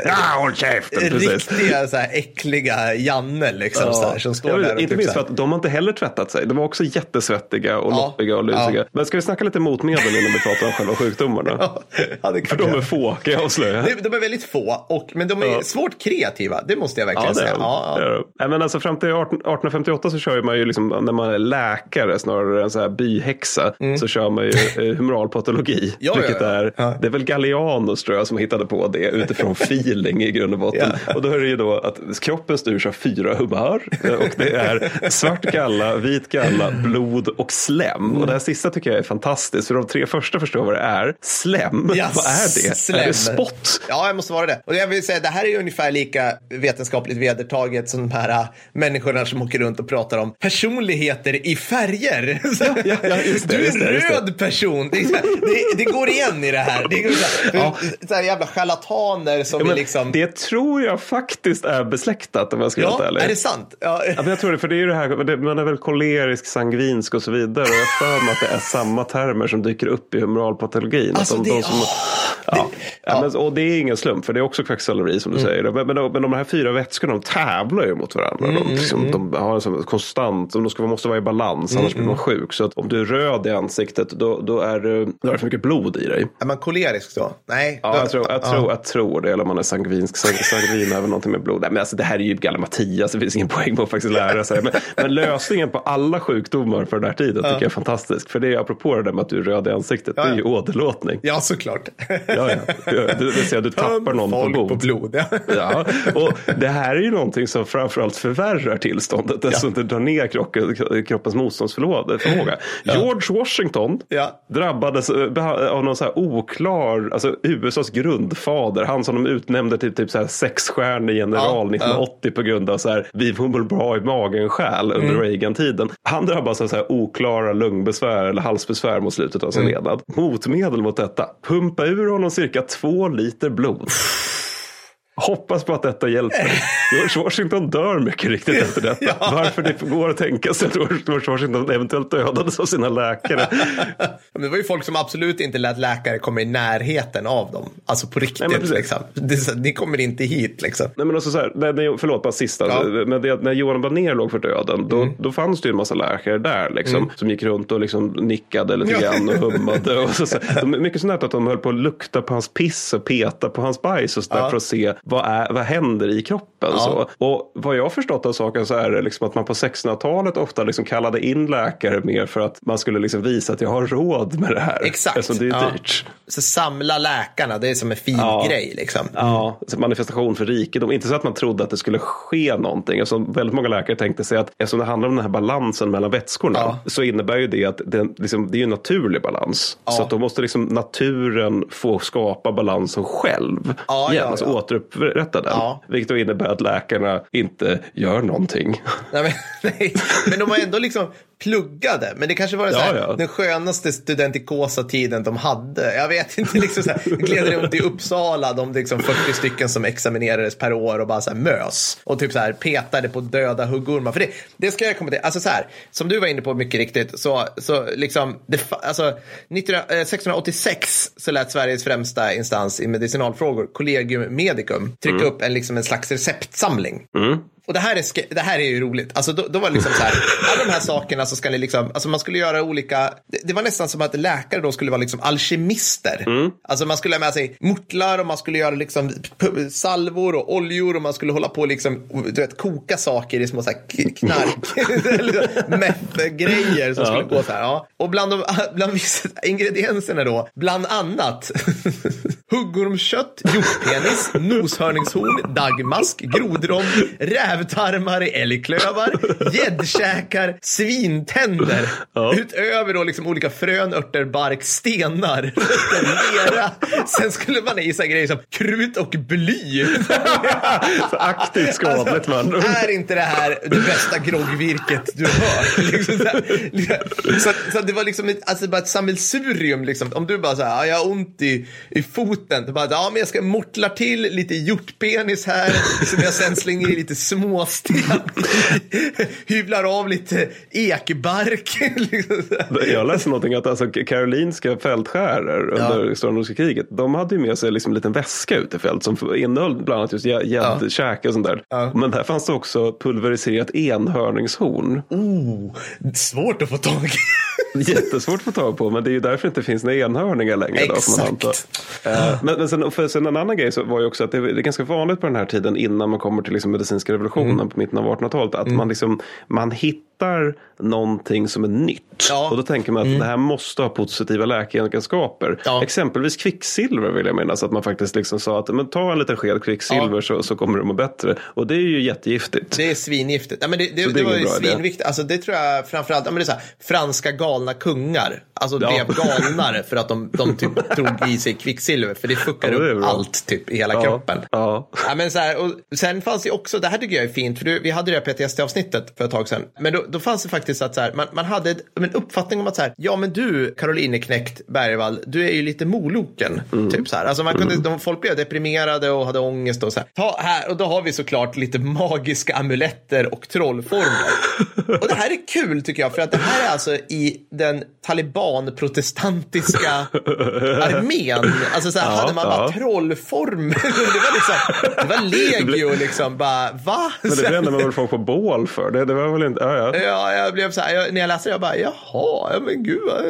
Ja, håll käften! Riktiga så här, äckliga Janne liksom, så här, som står vet, där och inte typ minst för att de har inte heller tvättat sig. De var också jättesvettiga och Ja. loppiga och lusiga. Ja. Men ska vi snacka lite motmedel innan vi pratar om själva sjukdomarna? *laughs* ja, det För de är få kan jag avslöja. De, är väldigt få, och, men de är Ja. svårt kreativa. Det måste jag verkligen Ja, säga. Ja, ja. Nej, men alltså, fram till 18, 1858 så kör man ju liksom, när man är läkare snarare än så här byhäxa, så kör man ju *laughs* eh, humoralpatologi. Mm. Ja, ja, vilket ja. Är, Ja. det är väl Gallianus tror jag som hittade på det utifrån *laughs* feeling i grund och botten. Och då är det ju då att kroppen styrs av fyra humör eh, och det är svart galla, vit galla, blod och slem. Och det här sista tycker jag är fantastiskt för de tre första förstår vad det är. Slem, Ja, vad är det? slem. Är det spott? Ja, jag måste vara det. Och jag vill säga, det här är ju ungefär lika vetenskapligt vedertaget som de här äh, människorna som åker runt och pratar om personligheter i färger. ja, ja, just det, du är det, en det. röd person. Det, det, det går igen i det här. Det är så här, Ja. jävla charlataner som Ja, är men liksom... Det tror jag faktiskt är besläktat om jag ska vara helt ja, ärlig. är det sant? Ja. Ja, men jag tror det, för det är ju det här, det- man är väl kolerisk, sangvinsk och så vidare. Och jag för mig att det är samma termer som dyker upp i humoralpatologin. Att Alltså, de, det- de som, ja, ja, ja. Men, och det är ingen slump, för det är också kvacksalveri som du säger. Men, men, de- men de här fyra vätskorna, de tävlar ju mot varandra. de, liksom, de har en sån konstant, de ska, måste vara i balans, annars blir man sjuk. Så om du är röd i ansiktet, då, då, är, då är det för mycket blod i dig. Är man kolerisk då? Nej. Ja, jag tror, jag, ja. tror, jag tror det. Eller om man är sangvinsk. Sang, sangvin är väl någonting med blod. Nej, men alltså, det här är ju gallimatias. Det finns ingen poäng på att faktiskt lära *laughs* sig. Men, men lösningen på alla sjukdomar för den här tiden tycker jag är fantastisk. För det är apropå det där med att du är röd i ansiktet. Ja, Det ja. är ju åderlåtning. Ja, såklart. *laughs* Ja, ja. Det vill säga du tappar någon på Folk blod. på blod. Ja. Ja, och det här är ju någonting som framförallt förvärrar tillståndet eftersom det drar ner kroppen, kroppens motståndsförmåga. George Washington Ja. drabbades eh, av någon så här oklar, alltså USAs grundfader, han som de utnämnde till typ så här sexstjärnig general Ja, 1980 på grund av så här, vi får väl bra i magen själ under Mm. Reagan-tiden. Han drabbas av så här oklara lungbesvär eller halsbesvär mot slutet av sin Mm. levnad. Motmedel mot detta, pumpa ur honom cirka två liter blod. Hoppas på att detta hjälper. *laughs* George Washington dör mycket riktigt efter detta. Ja. Varför det går att tänka sig att George Washington eventuellt dödades av sina läkare. *laughs* Det var ju folk som absolut inte lät läkare komma i närheten av dem. Alltså på riktigt. Nej, liksom. det, ni kommer inte hit liksom. Nej, men också så här, när, när, förlåt, bara sista. Ja. Mm. Men det, när Johan Banér låg för döden, då, då fanns det ju en massa läkare där liksom, som gick runt och liksom nickade lite Ja. grann och hummade. Och så, så, *laughs* mycket sånt att de höll på att lukta på hans piss och peta på hans bajs och så där Ja. för att se vad, är, vad händer i kroppen. Ja. Så. Och vad jag har förstått av saken så är det liksom att man på 1600-talet ofta liksom kallade in läkare mer för att man skulle liksom visa att jag har råd med det här. Exakt. Eftersom det är Ja. dyrt. Så samla läkarna, det är som en fin Ja. grej liksom. Ja, så manifestation för rikedom. Inte så att man trodde att det skulle ske någonting. Eftersom väldigt många läkare tänkte sig att eftersom det handlar om den här balansen mellan vätskorna Ja. så innebär ju det att det, liksom, det är en naturlig balans. Ja. Så att då måste liksom naturen få skapa balansen själv. Ja, igen, ja, alltså återupprätta den. Vilket då innebär att läkarna inte gör någonting. Nej, men, *laughs* nej. men de har ändå liksom pluggade. Men det kanske var Ja, ja. den skönaste studentikosa tiden de hade. Jag vet inte, *laughs* liksom så här, gled runt i Uppsala, de liksom 40 stycken som examinerades per år och bara så här mös. Och typ så här petade på döda huggormar. För det, det ska jag komma till. Alltså så här, som du var inne på mycket riktigt, så, så liksom, det, alltså, 19, eh, 1686 så lät Sveriges främsta instans i medicinalfrågor, Collegium Medicum, trycka upp en, liksom en slags receptsamling. Och det här, är det här är ju roligt. Alltså, då, då var det liksom så här, alla de här sakerna så ska ni liksom, alltså man skulle göra olika, det, det var nästan som att läkare då skulle vara liksom alkemister. Alltså man skulle ha med sig mortlar och man skulle göra liksom salvor och oljor och man skulle hålla på liksom, du vet, koka saker i små så här knark, *laughs* meth-grejer som skulle gå så här. Ja. Och bland, de, *laughs* bland vissa ingredienserna då, bland annat *laughs* huggormskött, hjortpenis, noshörningshorn, dagmask, grodrom, rävtarmar i älgklövar, *laughs* gäddkäkar, svintänder. Ja. Utöver då liksom olika frön, örter, bark, stenar, lera. Sen skulle man i sig grejer som krut och bly. *laughs* Så aktivt skadligt man. Är inte det här det bästa groggvirket du har hört? *laughs* Liksom så, liksom, så, så det var liksom ett, alltså bara ett sammelsurium. Liksom. Om du bara så här, "Ja, jag har ont i, i foten. Du bara, ja men jag ska mortla till lite hjortpenis här som jag sen slänger i lite småsten. *laughs* Hyvlar av lite ekbark. liksom. *laughs* Jag läste någonting att alltså, karolinska fältskärer under Stora Nordiska kriget, de hade ju med sig liksom en liten väska ut i fält som innehöll bland annat just gä- gäddkäke och sånt där. Ja. Men där fanns det också pulveriserat enhörningshorn. oh, svårt att få tag i. *laughs* *laughs* Jättesvårt att få tag på, men det är ju därför det inte finns några enhörningar längre. Då, får man anta. Exakt. Eh, Men, men sen, för sen en annan grej så var ju också att det är det är ganska vanligt på den här tiden innan man kommer till liksom medicinska revolutionen Mm. på mitten av 1800-talet att man, liksom, man hittar någonting som är nytt. Ja. Mm. Och då tänker man att det här måste ha positiva läkegenskaper. Ja. Exempelvis kvicksilver vill jag minnas att man faktiskt liksom sa att men ta en liten sked kvicksilver Ja. så, så kommer du må bättre. Och det är ju jättegiftigt. Det är svingiftigt. Ja, men det, det, det, det var svinviktigt. Alltså, det tror jag framförallt, ja, men det är så här, franska galna kungar. Alltså Ja. blev galnare för att de, de typ *laughs* drog i sig kvicksilver. För det fuckar Ja, det upp allt typ i hela Ja. kroppen. Ja. Ja, men så här, och sen fanns det också, det här tycker jag är fint, för du, vi hade det här PTSD-avsnittet för ett tag sedan. Men då, då fanns det faktiskt att så här, man, man hade en uppfattning om att så här, ja men du Caroline Knäckt Bergvall, du är ju lite moloken. Typ så här. Alltså man kunde, de, folk blev deprimerade och hade ångest och så här. Ta här, och då har vi såklart lite magiska amuletter och trollformler. *laughs* och det här är kul tycker jag, för att det här är alltså i den taliban-protestantiska *laughs* armén. Alltså så här, Ja, hade man bara ja. trollform. *laughs* det var liksom, det var *laughs* legio liksom, bara va? Men det brände man väl folk på bål för? Det, det var väl inte, ja, ja. Ja, jag blev så här, jag, när jag läste det, jag bara, jaha, ja, men gud vad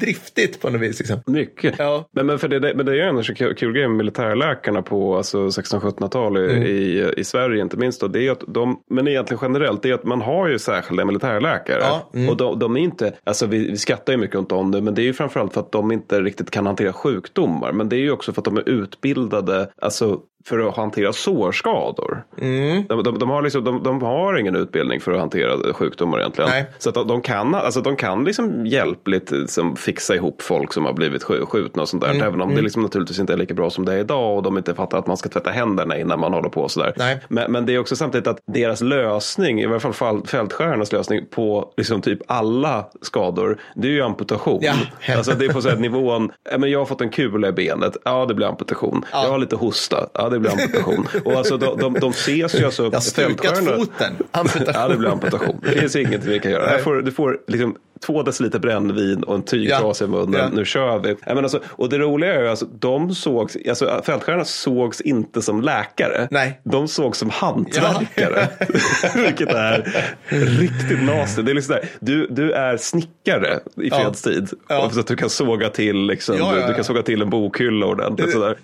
driftigt på något vis. Liksom. Mycket. Ja. Men, men, för det, det- men det är ju så kul, kul grej med militärläkarna på alltså 1600-1700-tal i, Mm. i, i Sverige inte minst. Då, det är att de, men egentligen generellt, det är att man har ju särskilda militärläkare. Ja, mm. Och de, de är inte, alltså vi, vi skrattar ju mycket om det, men det är ju framförallt för att de inte riktigt kan hantera sjukdomar. Men det är ju också för att de är utbildade, alltså för att hantera sårskador. Mm. De, de, de, har liksom, de, de har ingen utbildning för att hantera sjukdomar egentligen. Nej. Så att de, kan, alltså de kan liksom hjälpligt liksom fixa ihop folk som har blivit sk- skjutna och sånt där. Mm, Även om det liksom naturligtvis inte är lika bra som det är idag och de inte fattar att man ska tvätta händerna innan man håller på sådär. Nej. Men, men det är också samtidigt att deras lösning, i alla fall fältskärarnas lösning på liksom typ alla skador, det är ju amputation. Ja. Alltså det är på så här nivån, ja, jag har fått en kula i benet, ja det blir amputation. Jag har lite hosta, ja det blir amputation. och alltså de, de, de ses ju alltså, Jag har stukat foten. Amputation. Ja, det blir amputation. Det finns ingenting vi kan göra. Får, du får liksom två deciliter brännvin och en tygtrasa Ja. i munnen. Ja. Nu kör vi. Ja, alltså, och det roliga är ju alltså, de sågs, alltså fältskärarna sågs inte som läkare. Nej. De sågs som hantverkare. *laughs* *laughs* Vilket är riktigt nasty. Det är liksom där, du, du är snickare i Ja. fredstid. Ja. Så att du kan såga till, liksom, Ja, ja, Du, ja. du kan såga till en bokhylla ordentligt. Sådär.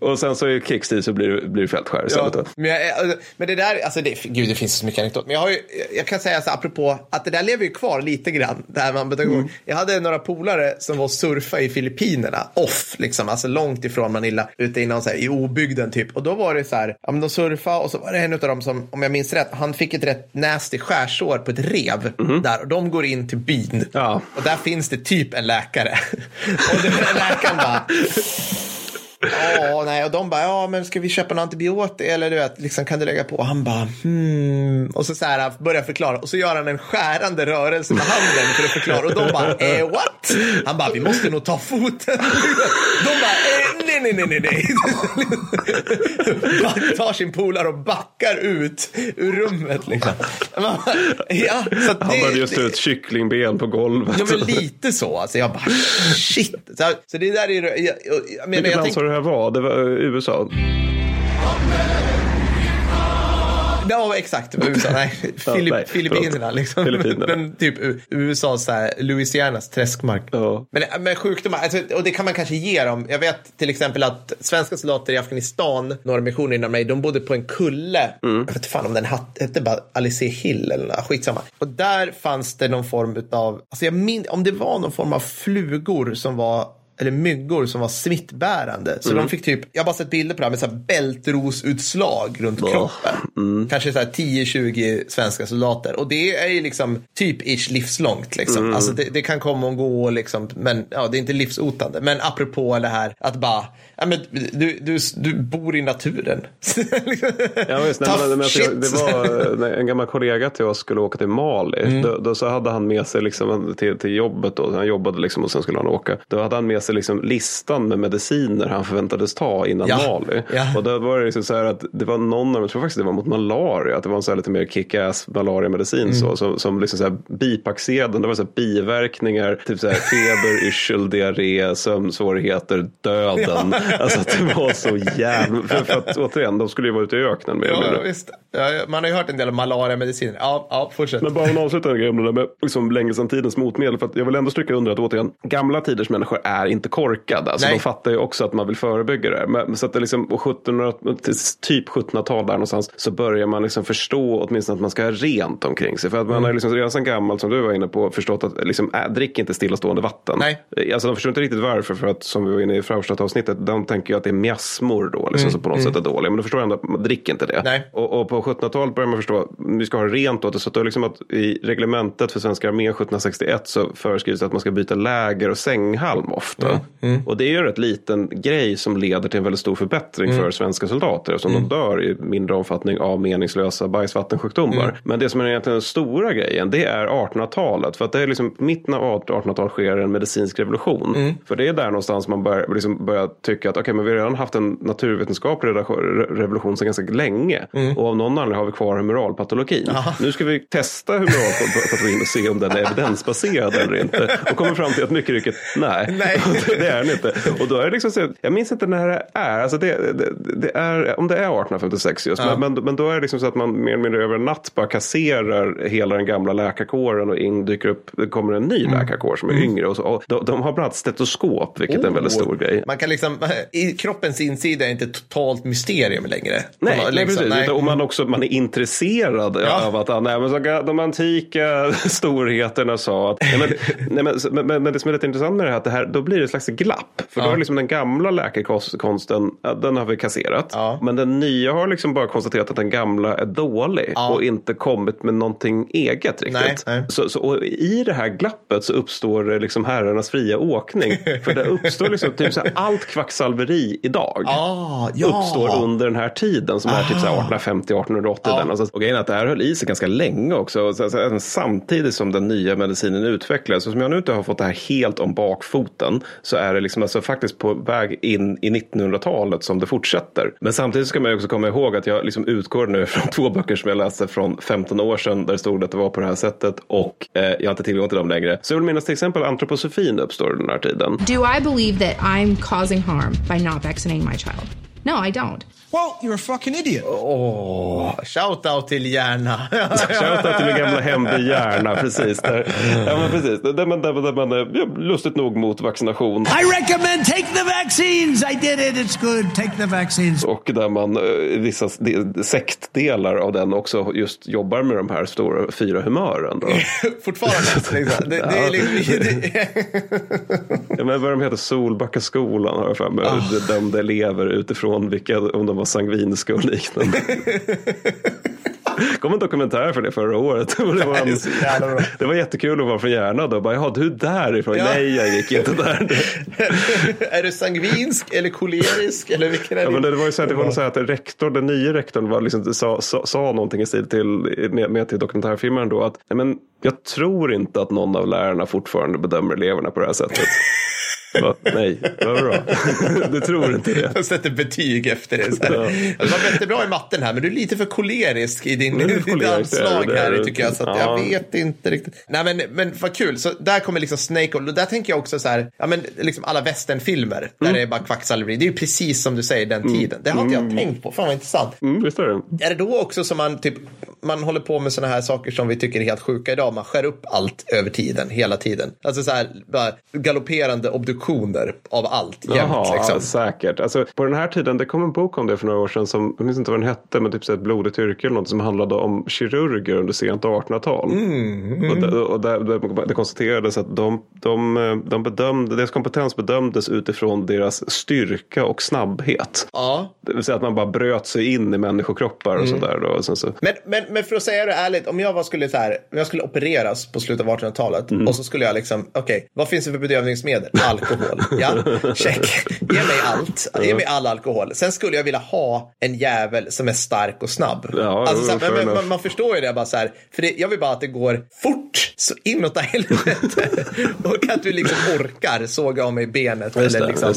Och sen så i krigstid så blir blir du fältskärare istället. Ja, men, jag, alltså, men det där, alltså det, gud det finns så mycket anekdot. Men jag, har ju, jag kan säga så apropå att det där lever ju kvar lite grann. Här med amputation. Mm. Jag hade några polare som var surfa i Filippinerna. Off, liksom, alltså långt ifrån Manila. Ute innan så här, i obygden typ. Och då var det så här, ja men de surfade och så var det en av dem som, om jag minns rätt, han fick ett rätt nasty skärsår på ett rev. Där, och de går in till byn. Ja. Och där finns det typ en läkare. *laughs* och den läkaren bara, Ja, nej, och de bara, ja, men ska vi köpa en antibiotika eller du vet, liksom, kan du lägga på? Och han bara, hmm. Och så, så här, börjar förklara och så gör han en skärande rörelse med handen för att förklara och de bara, eh, what? Han bara, vi måste nog ta foten. De bara, eh, nej, nej, nej, nej, nej. Back- tar sin polare och backar ut ur rummet liksom. Bara, Ja, så att Han det- hade just det- ut kycklingben på golvet. Ja, men lite så. Alltså, jag bara, shit. Så, så det där är... Jag, jag, jag, menar, jag land tänk, sa du det här var? Det var eh, USA? Ja, exakt. USA. Nej, *laughs* Ja, Filip, nej, Filippinerna. Liksom. Filippinerna. Men typ U- USA, så här, Louisianas träskmark. Ja. Men, men sjukdomar, alltså, och det kan man kanske ge dem. Jag vet till exempel att svenska soldater i Afghanistan, några missioner inom mig, de bodde på en kulle. Mm. Jag vet fan om den hat- hette bara Alice Hill eller något, skitsamma. Och där fanns det någon form av, alltså jag min, om det var någon form av flugor som var eller myggor som var smittbärande. Så Mm. de fick typ, jag har bara sett bilder på det här med så här bältrosutslag runt kroppen. Mm. Kanske så här 10-20 svenska soldater. Och det är ju liksom typ ish livslångt. Liksom. Mm. Alltså det, det kan komma och gå, liksom, men ja, det är inte livshotande. Men apropå det här att bara, ja, men du, du, du bor i naturen. Ja, visst, nej, men, men, det var en gammal kollega till oss skulle åka till Mali. Mm. Då, då så hade han med sig liksom, till, till jobbet. Då. Han jobbade liksom och sen skulle han åka. Då hade han med sig läser liksom listan med mediciner han förväntades ta innan Ja. Mali. Ja. Och då var det liksom så här att det var någon av dem, jag tror faktiskt det var mot malaria, att det var en så här lite mer kick-ass malariamedicin Mm. så, som, som liksom så här bipacksedeln, det var så här biverkningar, typ så här feber, *laughs* yrsel, diarré, sömnsvårigheter, döden. Alltså att det var så jävla, *laughs* för, för att återigen, de skulle ju vara ute i öknen mer eller Ja, mindre. visst. Ja, man har ju hört en del om malariamediciner. Ja, ja, fortsätt. Men bara om avsluta den grejen med liksom länge sedan tidens motmedel. För att jag vill ändå stryka under att återigen, gamla tiders människor är inte korkade. Alltså Nej. de fattar ju också att man vill förebygga det. Men, så att det liksom, och 1700, till typ 1700-tal där någonstans så börjar man liksom förstå åtminstone att man ska ha rent omkring sig. För att man Mm. har liksom redan sedan gammalt, som du var inne på, förstått att liksom, äh, drick inte stillastående vatten. Nej. Alltså de förstår inte riktigt varför. För att som vi var inne i Fraustadt-avsnittet, de tänker ju att det är miasmor då, liksom, som på något sätt är dåliga. Men då förstår ändå att man dricker inte det. Mm. Nej. Och, och på 1700-talet börjar man förstå att vi ska ha rent åt det. Så att det liksom att i reglementet för svenska armén 1761 så föreskrivs att man ska byta läger och sänghalm ofta. Mm. Och det är ju en rätt liten grej som leder till en väldigt stor förbättring Mm. för svenska soldater. Eftersom de dör i mindre omfattning av meningslösa bajsvattensjukdomar. Mm. Men det som är egentligen den stora grejen det är 1800-talet. För att det är liksom mitten av 1800-talet sker en medicinsk revolution. Mm. För det är där någonstans man börjar, liksom börjar tycka att okej, men vi har redan haft en naturvetenskaplig re- revolution sedan ganska länge. Mm. Och av någon anledning har vi kvar humoralpatologin. Nu ska vi testa humoralpatologin och se om den är evidensbaserad eller inte. Och kommer fram till att mycket riktigt, nej, Nej. *laughs* det är den inte. Och då är det liksom så, jag minns inte när det är, alltså det, det, det är om det är 1856 just, men, men, men då är det liksom så att man mer eller mindre över en natt bara kasserar hela den gamla läkarkåren och in dyker upp, det kommer en ny Mm. läkarkår som är yngre. Och, så, och de, de har bland annat stetoskop, vilket är en väldigt Oh. stor grej. Man kan liksom, i kroppens insida är inte totalt mysterium längre. Nej, Man nej liksom- precis. Utan, och man, också, man är intresserad Ja. av att nej, men så, de antika *laughs* storheterna sa att... Nej, men, nej, men, men, men, men det som är lite intressant med det här, att det här, då blir det ett slags glapp. För då Ja. är liksom den gamla läkekonsten, ja, den har vi kasserat. Ja. Men den nya har liksom bara konstaterat att den gamla är dålig Ja. och inte kommit med någonting eget riktigt. Nej, nej. Så, så, I det här glappet så uppstår det liksom herrarnas fria åkning. *laughs* För det uppstår liksom typ så här, allt kvacksalveri idag Ah, ja. uppstår under den här tiden som är typ så här 1850-1880. Ja. Ja. Alltså, och grejen är att det här höll i sig ganska länge också. Så, så, även samtidigt som den nya medicinen utvecklades. Och som jag nu inte har fått det här helt om bakfoten så är det liksom alltså faktiskt på väg in i 1900-talet som det fortsätter. Men samtidigt ska man ju också komma ihåg att jag liksom utgår nu *laughs* från två böcker som jag läste från 15 år sedan där det stod att det var på det här sättet och eh, jag har inte tillgång till dem längre. Så jag vill minnas till exempel antroposofin uppstår den här tiden. Do I believe that I'm causing harm by not vaccinating my child? No, I don't. Well, you're a fucking idiot. Åh, shout out till Järna. *laughs* Shoutout till min gamla hemby Järna, precis. Där, ja, men precis. Där, man, där, där man är ja, lustigt nog mot vaccination. I recommend take the vaccines. I did it. It's good. Take the vaccines. Och där man eh, vissa de, sektdelar av den också just jobbar med de här stora fyra humören. Då. *laughs* Fortfarande. Liksom. Det, det är liksom, *laughs* det, Ja, men vad de heter, Solbackaskolan har jag för mig. De dömde elever utifrån vilka, om de var sangviniska och liknande. *laughs* kom en dokumentär för det förra året. Det, var Det en, det var jättekul att vara från Järna då. Bara, Jaha, du är därifrån? Ja. Nej, jag gick inte där. *laughs* är du sangvinsk eller kolerisk? Eller vilken är Ja, men det var ju så här, det var så här att rektor, den nya rektorn var liksom, sa, sa, sa någonting i stil till, med, med till dokumentärfilmen då att men, jag tror inte att någon av lärarna fortfarande bedömer eleverna på det här sättet. *laughs* Bara, nej, vad bra. *laughs* Du tror inte det. Jag sätter betyg efter det. Så här. Ja. Alltså, du var jättebra i matten här, men du är lite för kolerisk i din, ditt kolerisk, det anslag det. här tycker jag. Så Ja. jag vet inte riktigt. Nej, men, men vad kul. Så där kommer liksom Snake och där tänker jag också så här, ja men liksom alla westernfilmer där det är bara kvacksalveri. Det är ju precis som du säger den tiden. Det har inte jag tänkt på. Fan vad intressant. Mm, visst är det. Är det då också som man typ, man håller på med sådana här saker som vi tycker är helt sjuka idag. Man skär upp allt över tiden, hela tiden. Alltså så här, bara galopperande obduktioner av allt jämt. Jaha, liksom. säkert. Alltså, på den här tiden, det kom en bok om det för några år sedan som, jag minns inte vad den hette, men typ så ett blodigt yrke eller något som handlade om kirurger under sent 1800-tal. Mm, Och, det, och där, det, det konstaterades att de, de, de bedömde, deras kompetens bedömdes utifrån deras styrka och snabbhet. Ja, Det vill säga att man bara bröt sig in i människokroppar och sådär. Då, och så, Men, men men för att säga det ärligt, om jag var skulle så här, om jag skulle opereras på slutet av 1800-talet Mm. och så skulle jag liksom, okej, vad finns det för bedövningsmedel? *laughs* Alkohol. *laughs* Ja, check. Ge mig allt. Ge mig all alkohol. Sen skulle jag vilja ha en jävel som är stark och snabb. Ja, alltså, så här, men, man, man förstår ju det bara så här, för det, jag vill bara att det går fort så inåt helvete. *laughs* och att du liksom orkar såga av mig benet. Just eller det, liksom,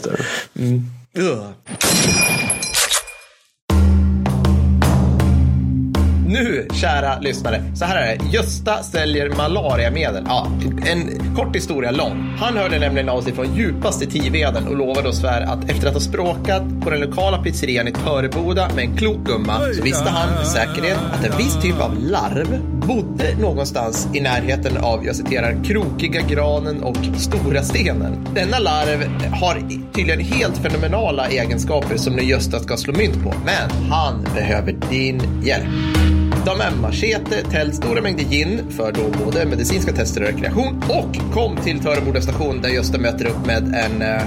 Nu, kära lyssnare, så här är det. Gösta säljer malariamedel. Ja, en kort historia lång. Han hörde nämligen av sig från djupaste Tiveden och lovade och svär att efter att ha språkat på den lokala pizzerian i Töreboda med en klok gumma så visste han med säkerhet att en viss typ av larv bodde någonstans i närheten av, jag citerar, krokiga granen och stora stenen. Denna larv har tydligen helt fenomenala egenskaper som nu Gösta ska slå mynt på. Men han behöver din hjälp. De med machete, tält, stora mängder gin för då både medicinska tester och rekreation och kom till Töreboda station där Gösta möter upp med en eh,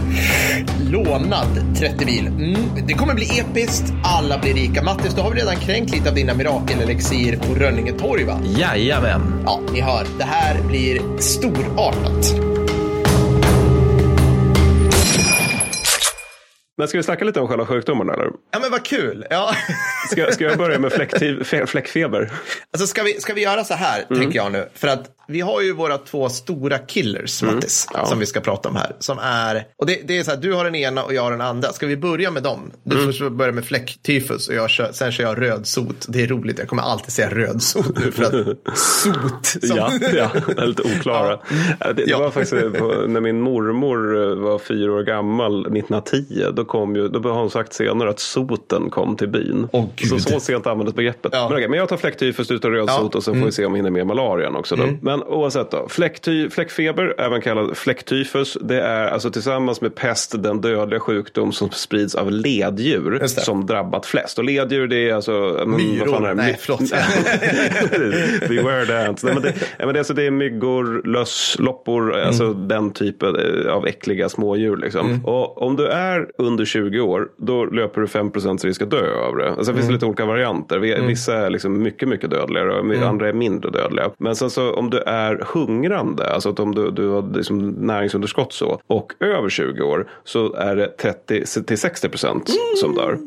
lånad 30-bil. Mm, det kommer bli episkt, alla blir rika. Mattis, du har väl redan kränkt lite av dina mirakelelixir på Rönninge torg va? Jajamän. Ja, ni hör, det här blir storartat. Men ska vi snacka lite om själva sjukdomen eller? Ja men vad kul. Ja. *laughs* Ska, ska jag börja med fläcktiv, fe- fläckfeber? Alltså ska vi, ska vi göra så här, Mm. tänker jag nu. För att vi har ju våra två stora killers, Mattis, Mm. Ja. som vi ska prata om här. Som är, och det, det är så här, du har den ena och jag har den andra. Ska vi börja med dem? Du Mm. får börja med fläcktyfus och jag kör, sen kör jag rödsot. Det är roligt, jag kommer alltid säga rödsot nu för att sot. *laughs* Som, Ja, ja, det är lite *laughs* oklara. Det, det Ja. var faktiskt på, när min mormor var fyra år gammal 1910. Då, kom ju, då har hon sagt senare att soten kom till byn. Gud. så, så sent användes begreppet. Ja. Men, okej, men jag tar fläcktyfus utan rödsot Ja. Mm. och sen får vi se om vi hinner med malarian också. Då. Men oavsett då. Fläckty, fläckfeber, även kallad fläcktyfus. Det är alltså tillsammans med pest den dödliga sjukdom som sprids av leddjur det. som drabbat flest. Och leddjur det är alltså... men vad Myror. fan är det? Nej, förlåt. *laughs* Beware the ants. Nej, men det, men det, är alltså, det är myggor, löss, loppor, alltså den typen eh, av äckliga smådjur. Liksom. Och om du är under 20 år, då löper du 5% risk att dö av det. Alltså, det finns lite olika varianter. Vi- Vissa är liksom mycket, mycket dödligare och andra är mindre dödliga. Men sen så om du är hungrande, alltså att om du, du har liksom näringsunderskott så, och över 20 år så är det 30 till 60 procent som dör.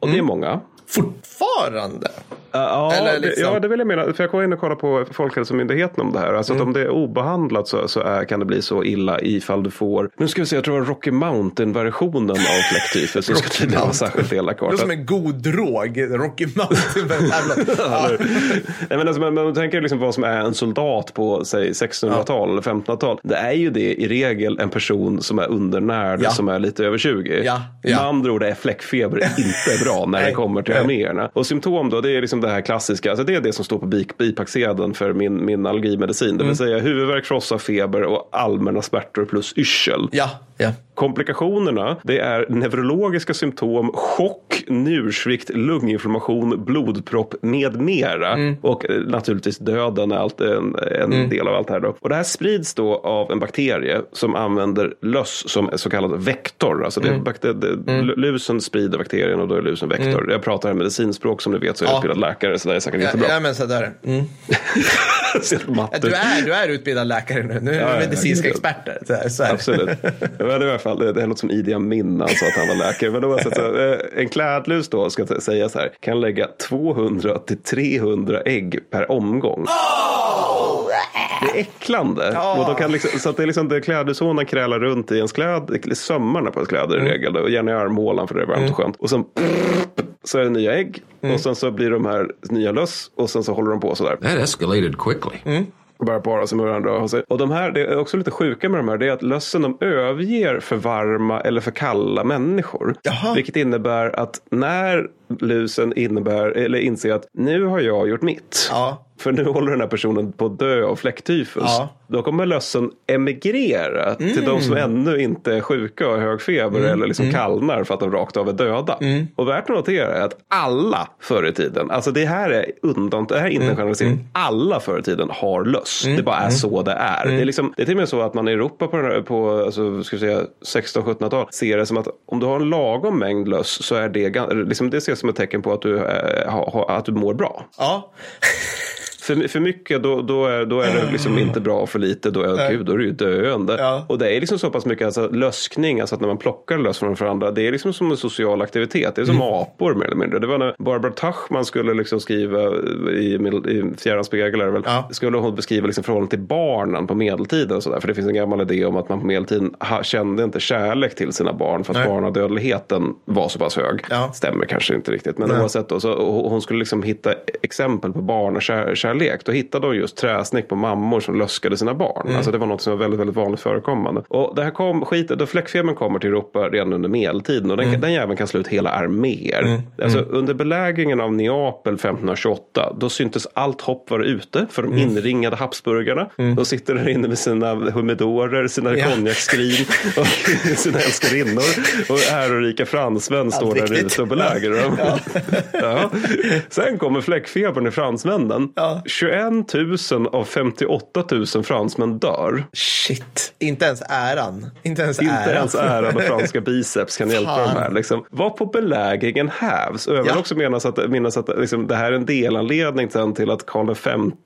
Och det är många. Fortfarande? Ja, Eller det, liksom- ja, det vill jag mena. För jag går in och kollar på Folkhälsomyndigheten om det här. Alltså Mm. att om det är obehandlat så, så är, kan det bli så illa ifall du får, nu ska vi se, jag tror det var Rocky Mountain-versionen av fläcktyfus. som ska tydligen vara särskilt Det elakartat. låter som en god drog. Rocky Mountain. ja. *laughs* Nej, men alltså, man, man tänker liksom vad som är en soldat på säg 1600-tal eller 1500-tal. Det är ju det i regel en person som är undernärd Ja. som är lite över 20. Ja, ja. Med andra ord är fläckfeber inte bra när det kommer till nej. arméerna. Och symptom då, det är liksom det här klassiska. Alltså det är det som står på bi- bipacksedeln för min, min allergimedicin. Det vill Mm. säga huvudvärk, frossa, feber och allmänna smärtor plus yrsel. ja, ja. Komplikationerna det är neurologiska symptom, chock, njursvikt, lunginflammation, blodpropp med mera. Mm. Och eh, naturligtvis döden är alltid en, en del av allt det här. Då. Och det här sprids då av en bakterie som använder löss som så kallad vektor. Alltså Mm. det, det, Lusen sprider bakterien och då är lusen vektor. Jag pratar här medicinspråk som ni vet så är jag Ja. utbildad läkare så det är säkert Ja, jättebra. ja, men sådär. Mm. *laughs* Så. Du, är, du är utbildad läkare nu. Nu är Ja, medicinska experter. Så här, så här. Absolut. *laughs* Är i alla fall, det, det låter som Idi Amin alltså att han var läkare. Men oavsett, så, eh, en klädlus då ska säga så här. Kan lägga 200 till 300 ägg per omgång. Det är äcklande. Och de kan liksom, så att det är liksom det klädhushånan krälar runt i ens kläd, sömmarna på ens kläder i regel. Och gärna i armhålan för det är varmt och skönt. Och sen så är det nya ägg. Och sen så blir de här nya löss. Och sen så håller de på sådär. That escalated quickly. Och bara para sig med varandra och ha sig. Och de här, det är också lite sjuka med de här, det är att lössen de överger för varma eller för kalla människor. Jaha. Vilket innebär att när lusen innebär, eller inser att nu har jag gjort mitt. Ja. För nu håller den här personen på att dö av fläcktyfus. Ja. Då kommer lössen emigrera till de som ännu inte är sjuka och har hög feber eller liksom kallnar för att de rakt av är döda. Och värt att notera är att alla förr i tiden, alltså det här är undant, det här är inte en generalisering, alla förr i tiden har löss. Det bara är så det är. Det, är liksom, det är till och med så att man i Europa på, här, på alltså, ska vi säga, 16-1700-tal ser det som att om du har en lagom mängd löss så är det, liksom, det ses som ett tecken på att du, eh, ha, ha, att du mår bra. Ja. För, för mycket då, då, är, då är det liksom inte bra och för lite då är, gud, då är det ju döende. Ja. Och det är liksom så pass mycket alltså, löskning, alltså att när man plockar löss från varandra, det är liksom som en social aktivitet. Det är som Mm. apor mer eller mindre. Det var när Barbara Tuchman skulle liksom skriva i, i Fjärran spegel är det väl, Ja. skulle hon beskriva liksom förhållandet till barnen på medeltiden. Och så där. För det finns en gammal idé om att man på medeltiden kände inte kärlek till sina barn för att Nej. barnadödligheten var så pass hög. Ja. Stämmer kanske inte riktigt. Men Nej. oavsett då, så och hon skulle liksom hitta exempel på barnakärlek. Då hittade hon just träsnick på mammor som löskade sina barn. Mm. Alltså det var något som var väldigt, väldigt vanligt förekommande. Och det här kom, skit, då fläckfebern kommer till Europa redan under medeltiden och den, Mm. den jäveln kan slå ut hela arméer. Alltså under belägringen av Neapel 1528 då syntes allt hopp vara ute för de Mm. inringade Habsburgarna. De sitter där inne med sina humidorer, sina Ja. konjaksskrin och *laughs* sina älskarinnor. Och ärorika fransmän står där ute och belägrar dem. *laughs* Ja. Sen kommer fläckfebern i fransmännen. Ja. 21 000 av 58 000 fransmän dör. Shit. Inte ens äran. Inte ens Inte äran. ens äran och franska *laughs* biceps kan hjälpa Fan. de här. Liksom. Var på belägringen hävs. Och jag vill Ja. också minnas att, minnas att liksom, det här är en delanledning till att Karl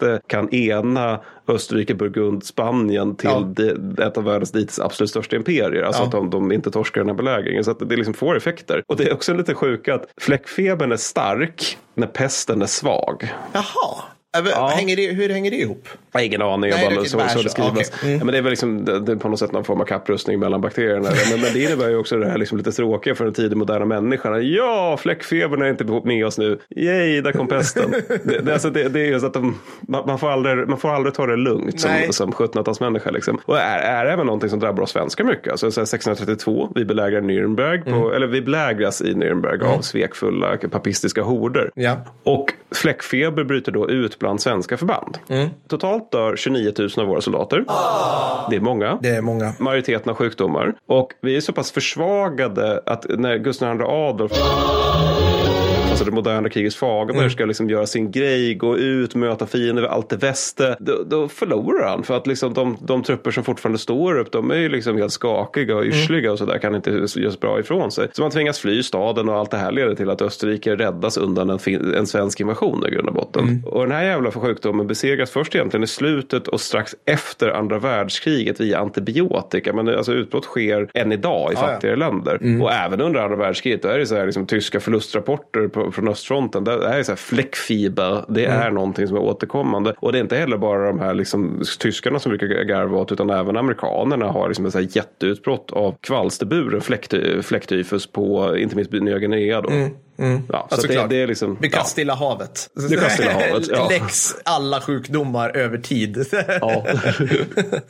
V kan ena Österrike, Burgund, Spanien till Ja. det, ett av världens dittills absolut största imperier. Alltså Ja. att de, de inte torskar den här belägringen. Så att det liksom får effekter. Och det är också lite sjuka att fläckfebern är stark när pesten är svag. Jaha. Äh, Ja. Hänger det, hur hänger det ihop? Jag har ingen aning, Nej, jag bara, det- så, så det skrivs. Okej. Mm. Ja, men det är väl liksom, det, det är på något sätt någon form av kapprustning mellan bakterierna. men, men det innebär ju också det här liksom lite tråkiga för den tidiga moderna människan. Ja, fläckfebern är inte med oss nu. Yay, där kom pesten. det, det, alltså, det, det är just att de, man, man, får aldrig, man får aldrig ta det lugnt Nej. som, som 1700-talsmänniska. Liksom. Och är, är även någonting som drabbar oss svenskar mycket. Alltså, så här 1632, vi belägrar Nürnberg, på, Mm. eller vi belägras i Nürnberg av svekfulla papistiska horder. Ja. Och fläckfeber bryter då ut bland svenska förband. Totalt dör 29 000 av våra soldater. Det är många. Det är många. Majoriteten av sjukdomar. Och vi är så pass försvagade att när Gustav II Adolf Alltså det moderna krigets Fagerberg ska liksom göra sin grej, gå ut, möta fiender allt väste. Då, då förlorar han för att liksom de, de trupper som fortfarande står upp, de är ju liksom helt skakiga och yrsliga och sådär, kan inte göra bra ifrån sig. Så man tvingas fly staden och allt det här leder till att Österrike räddas undan en, fin- en svensk invasion i grund och botten. Och den här jävla sjukdomen besegras först egentligen i slutet och strax efter andra världskriget via antibiotika. Men det- alltså utbrott sker än idag i ja. fattigare länder. Och även under andra världskriget, då är det så här liksom, tyska förlustrapporter på, från östfronten. Det är så här fläckfiber, det är någonting som är återkommande. Och det är inte heller bara de här liksom, tyskarna som brukar garva åt, utan även amerikanerna har liksom ett så här jätteutbrott av kvalsterburen fläckty- fläcktyfus på inte minst Nya Guinea. Då. Ja, Ja, så det, det är liksom... Vid ja. Stilla havet. Vid Stilla havet, ja. Läx alla sjukdomar över tid. Ja. *laughs*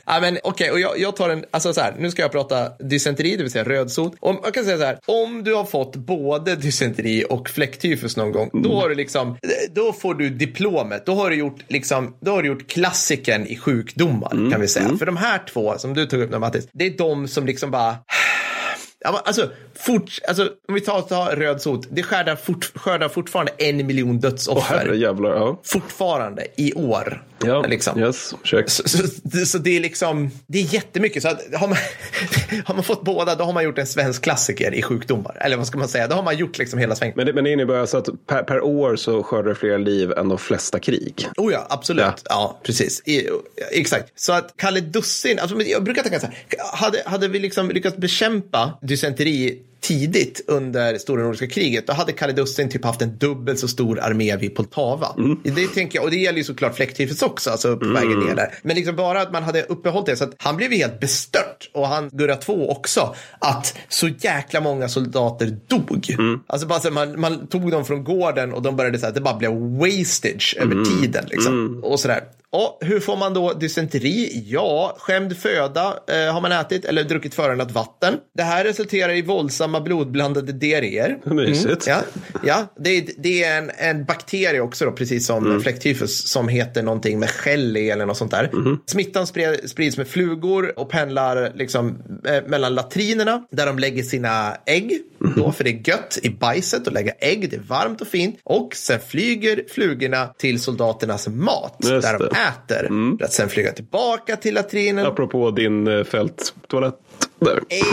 ja, men okej, och jag, jag tar en, alltså så här, nu ska jag prata dysenteri, det vill säga rödsot. Om, jag kan säga så här, om du har fått både dysenteri och fläcktyfus någon gång, då har du liksom, då får du diplomet, då har du gjort liksom, då har du gjort klassikern i sjukdomar, kan vi säga. För de här två som du tog upp nu, Mattis, det är de som liksom bara alltså, fort, alltså, om vi tar, tar röd sot, det skördar, fort, skördar fortfarande en miljon dödsoffer. herre jävlar. Ja, fortfarande i år. Ja. *laughs* Liksom. yes. Check. Så, så, så det är liksom, det är jättemycket. Så att har, man, *laughs* har man fått båda, då har man gjort en svensk klassiker i sjukdomar. Eller vad ska man säga, då har man gjort liksom hela svängen. Men det, men det innebär alltså att per, per år så skördar det fler liv än de flesta krig. Oh ja, absolut. Ja. Ja, precis. I, exakt. Så att Kalle Dussin, alltså, jag brukar tänka så här, hade, hade vi liksom lyckats bekämpa dysenteri tidigt under stora nordiska kriget, då hade Kalle Dussin typ haft en dubbelt så stor armé vid Poltava. Det tänker jag, och det gäller ju såklart fläcktyfus också, alltså på vägen ner där. Men liksom bara att man hade uppehållit det, så att han blev helt bestört, och han Gurra 2 också, att så jäkla många soldater dog. Alltså bara så man, man tog dem från gården och de började så här, det bara blev wastage över tiden liksom. Och sådär. Och hur får man då dysenteri? Ja, skämd föda eh, har man ätit eller druckit förorenat vatten. Det här resulterar i våldsamma blodblandade diarréer. *laughs* Mysigt. Ja, ja det, är, det är en, en bakterie också, då, precis som fläcktyfus, som heter någonting med shelly eller något sånt där. Smittan spred, sprids med flugor och pendlar liksom, eh, mellan latrinerna där de lägger sina ägg. Då, för det är gött i bajset att lägga ägg, det är varmt och fint. Och sen flyger flugorna till soldaternas mat Just där de äter. För att sen flyga tillbaka till latrinen. Apropå din eh, fälttoalett.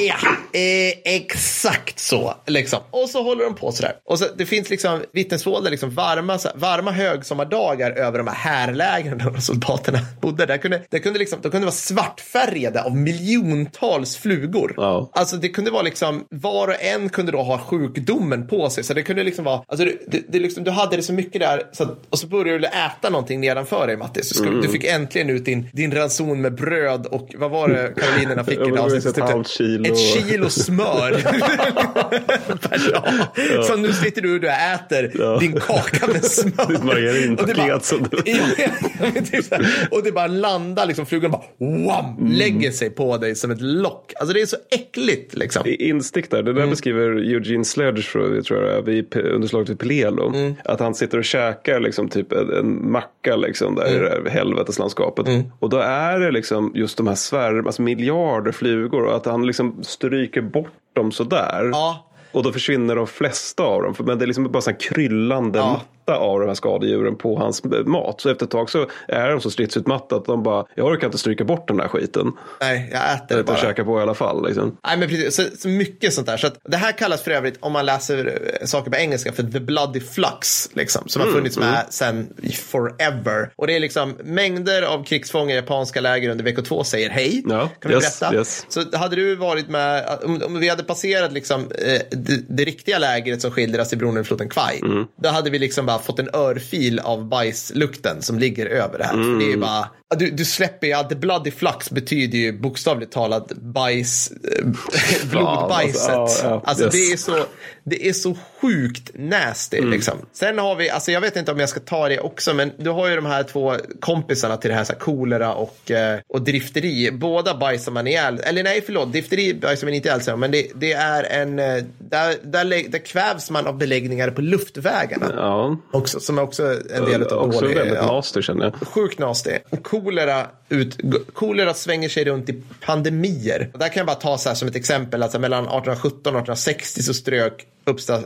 Ja, eh, exakt så. Liksom. Och så håller de på sådär. Och så, det finns liksom vittnesmål liksom varma, så här, varma högsommardagar över de här härlägren där soldaterna *laughs* bodde. Där kunde, där kunde liksom, de kunde vara svartfärgade av miljontals flugor. Ja. Alltså det kunde vara liksom, var och en kunde då ha sjukdomen på sig. Så det kunde liksom vara, alltså det, det, det liksom, du hade det så mycket där. Så att, och så började du äta någonting nedanför dig Mattis. Så skulle, Du fick äntligen ut din, din ranson med bröd och vad var det *laughs* Karolinerna fick i det avsnittet? Ett halvt kilo. Ett kilo smör *laughs* per dag. Så nu sitter du och du äter Ja. din kaka med *laughs* smör. Ditt margarinpaket Och det bara- *laughs* Ja, ja, typ. Och det landar, liksom, flugan bara wham, Mm. lägger sig på dig som ett lock. Alltså det är så äckligt liksom. I- Instick där, det där beskriver Eugene Sledge tror jag, vid underslaget vid Pelelo. Att han sitter och käkar liksom typ en, en macka liksom där i det här helveteslandskapet. Och då är det liksom just de här svärm, alltså miljarder flugor och att han liksom stryker bort dem sådär. Ja. Och då försvinner de flesta av dem. Men det är liksom bara en kryllande Ja. matta av de här skadedjuren på hans mat. Så efter ett tag så är de så stridsutmattade att de bara, jag orkar inte stryka bort den där skiten. Nej, jag äter det bara. käka på i alla fall. Liksom. Nej, men precis. Så, så mycket sånt där. Så det här kallas för övrigt, om man läser eh, saker på engelska, för the bloody flux. Liksom, som Mm, har funnits med sen forever. Och det är liksom mängder av krigsfångar i japanska läger under VK2 säger hej. Ja, kan vi yes, berätta? yes. Så hade du varit med, om, om vi hade passerat liksom, eh, det, det riktiga lägret som skildras i bron över floden Kwai. Mm. Då hade vi liksom bara fått en örfil av bajslukten som ligger över det här. Mm. det är bara, ja, du, du släpper ju, the bloody flux betyder ju bokstavligt talat bajs, eh, *laughs* blodbajset. alltså, ja, ja, alltså yes. det är så, det är så sjukt nasty Mm. liksom. Sen har vi, alltså jag vet inte om jag ska ta det också, men du har ju de här två kompisarna till det här, så här kolera och, eh, och drifteri. Båda bajsar man ihjäl, eller nej förlåt, drifteri bajsar man inte ihjäl men det, det är en, eh, där, där, där kvävs man av beläggningar på luftvägarna. Ja. Också, som är också en del av Också dålig, väldigt ja. nasty känner jag. Sjukt nasty. Och kolera, ut, kolera svänger sig runt i pandemier. Och där kan jag bara ta så här som ett exempel. Alltså mellan 1817 och 1860 så strök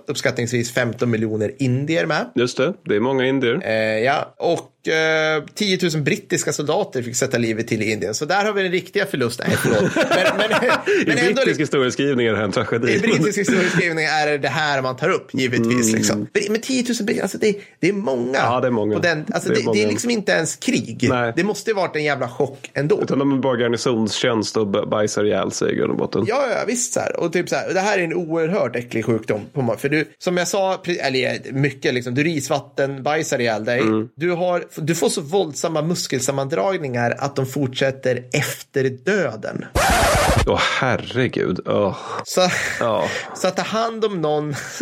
uppskattningsvis 15 miljoner indier med. Just det, det är många indier. Eh, ja, och eh, 10 000 brittiska soldater fick sätta livet till i Indien. Så där har vi den riktiga förlusten. Nej, förlåt. *laughs* Men, men, men I ändå, brittisk liksom- historieskrivning är det här en tragedi. i brittisk historieskrivning är det det här man tar upp, givetvis. Liksom. Men 10 000 britter, alltså det, det är många. Ja, det är många. Den, alltså Det det, är det, är många. liksom inte ens krig. Nej. Det måste ju varit en jävla chock ändå. Utan de är bara garnisonstjänst och bajsar ihjäl sig i grund och botten. Ja, ja, visst så här. Och typ så här, det här är en oerhört äcklig sjukdom. På för du, som jag sa, eller mycket liksom, du risvatten bajsar ihjäl dig. Mm. Du, har, du får så våldsamma muskelsammandragningar att de fortsätter efter döden. Åh herregud. Åh. Så, Ja. *laughs* så att ta hand om någon, *laughs*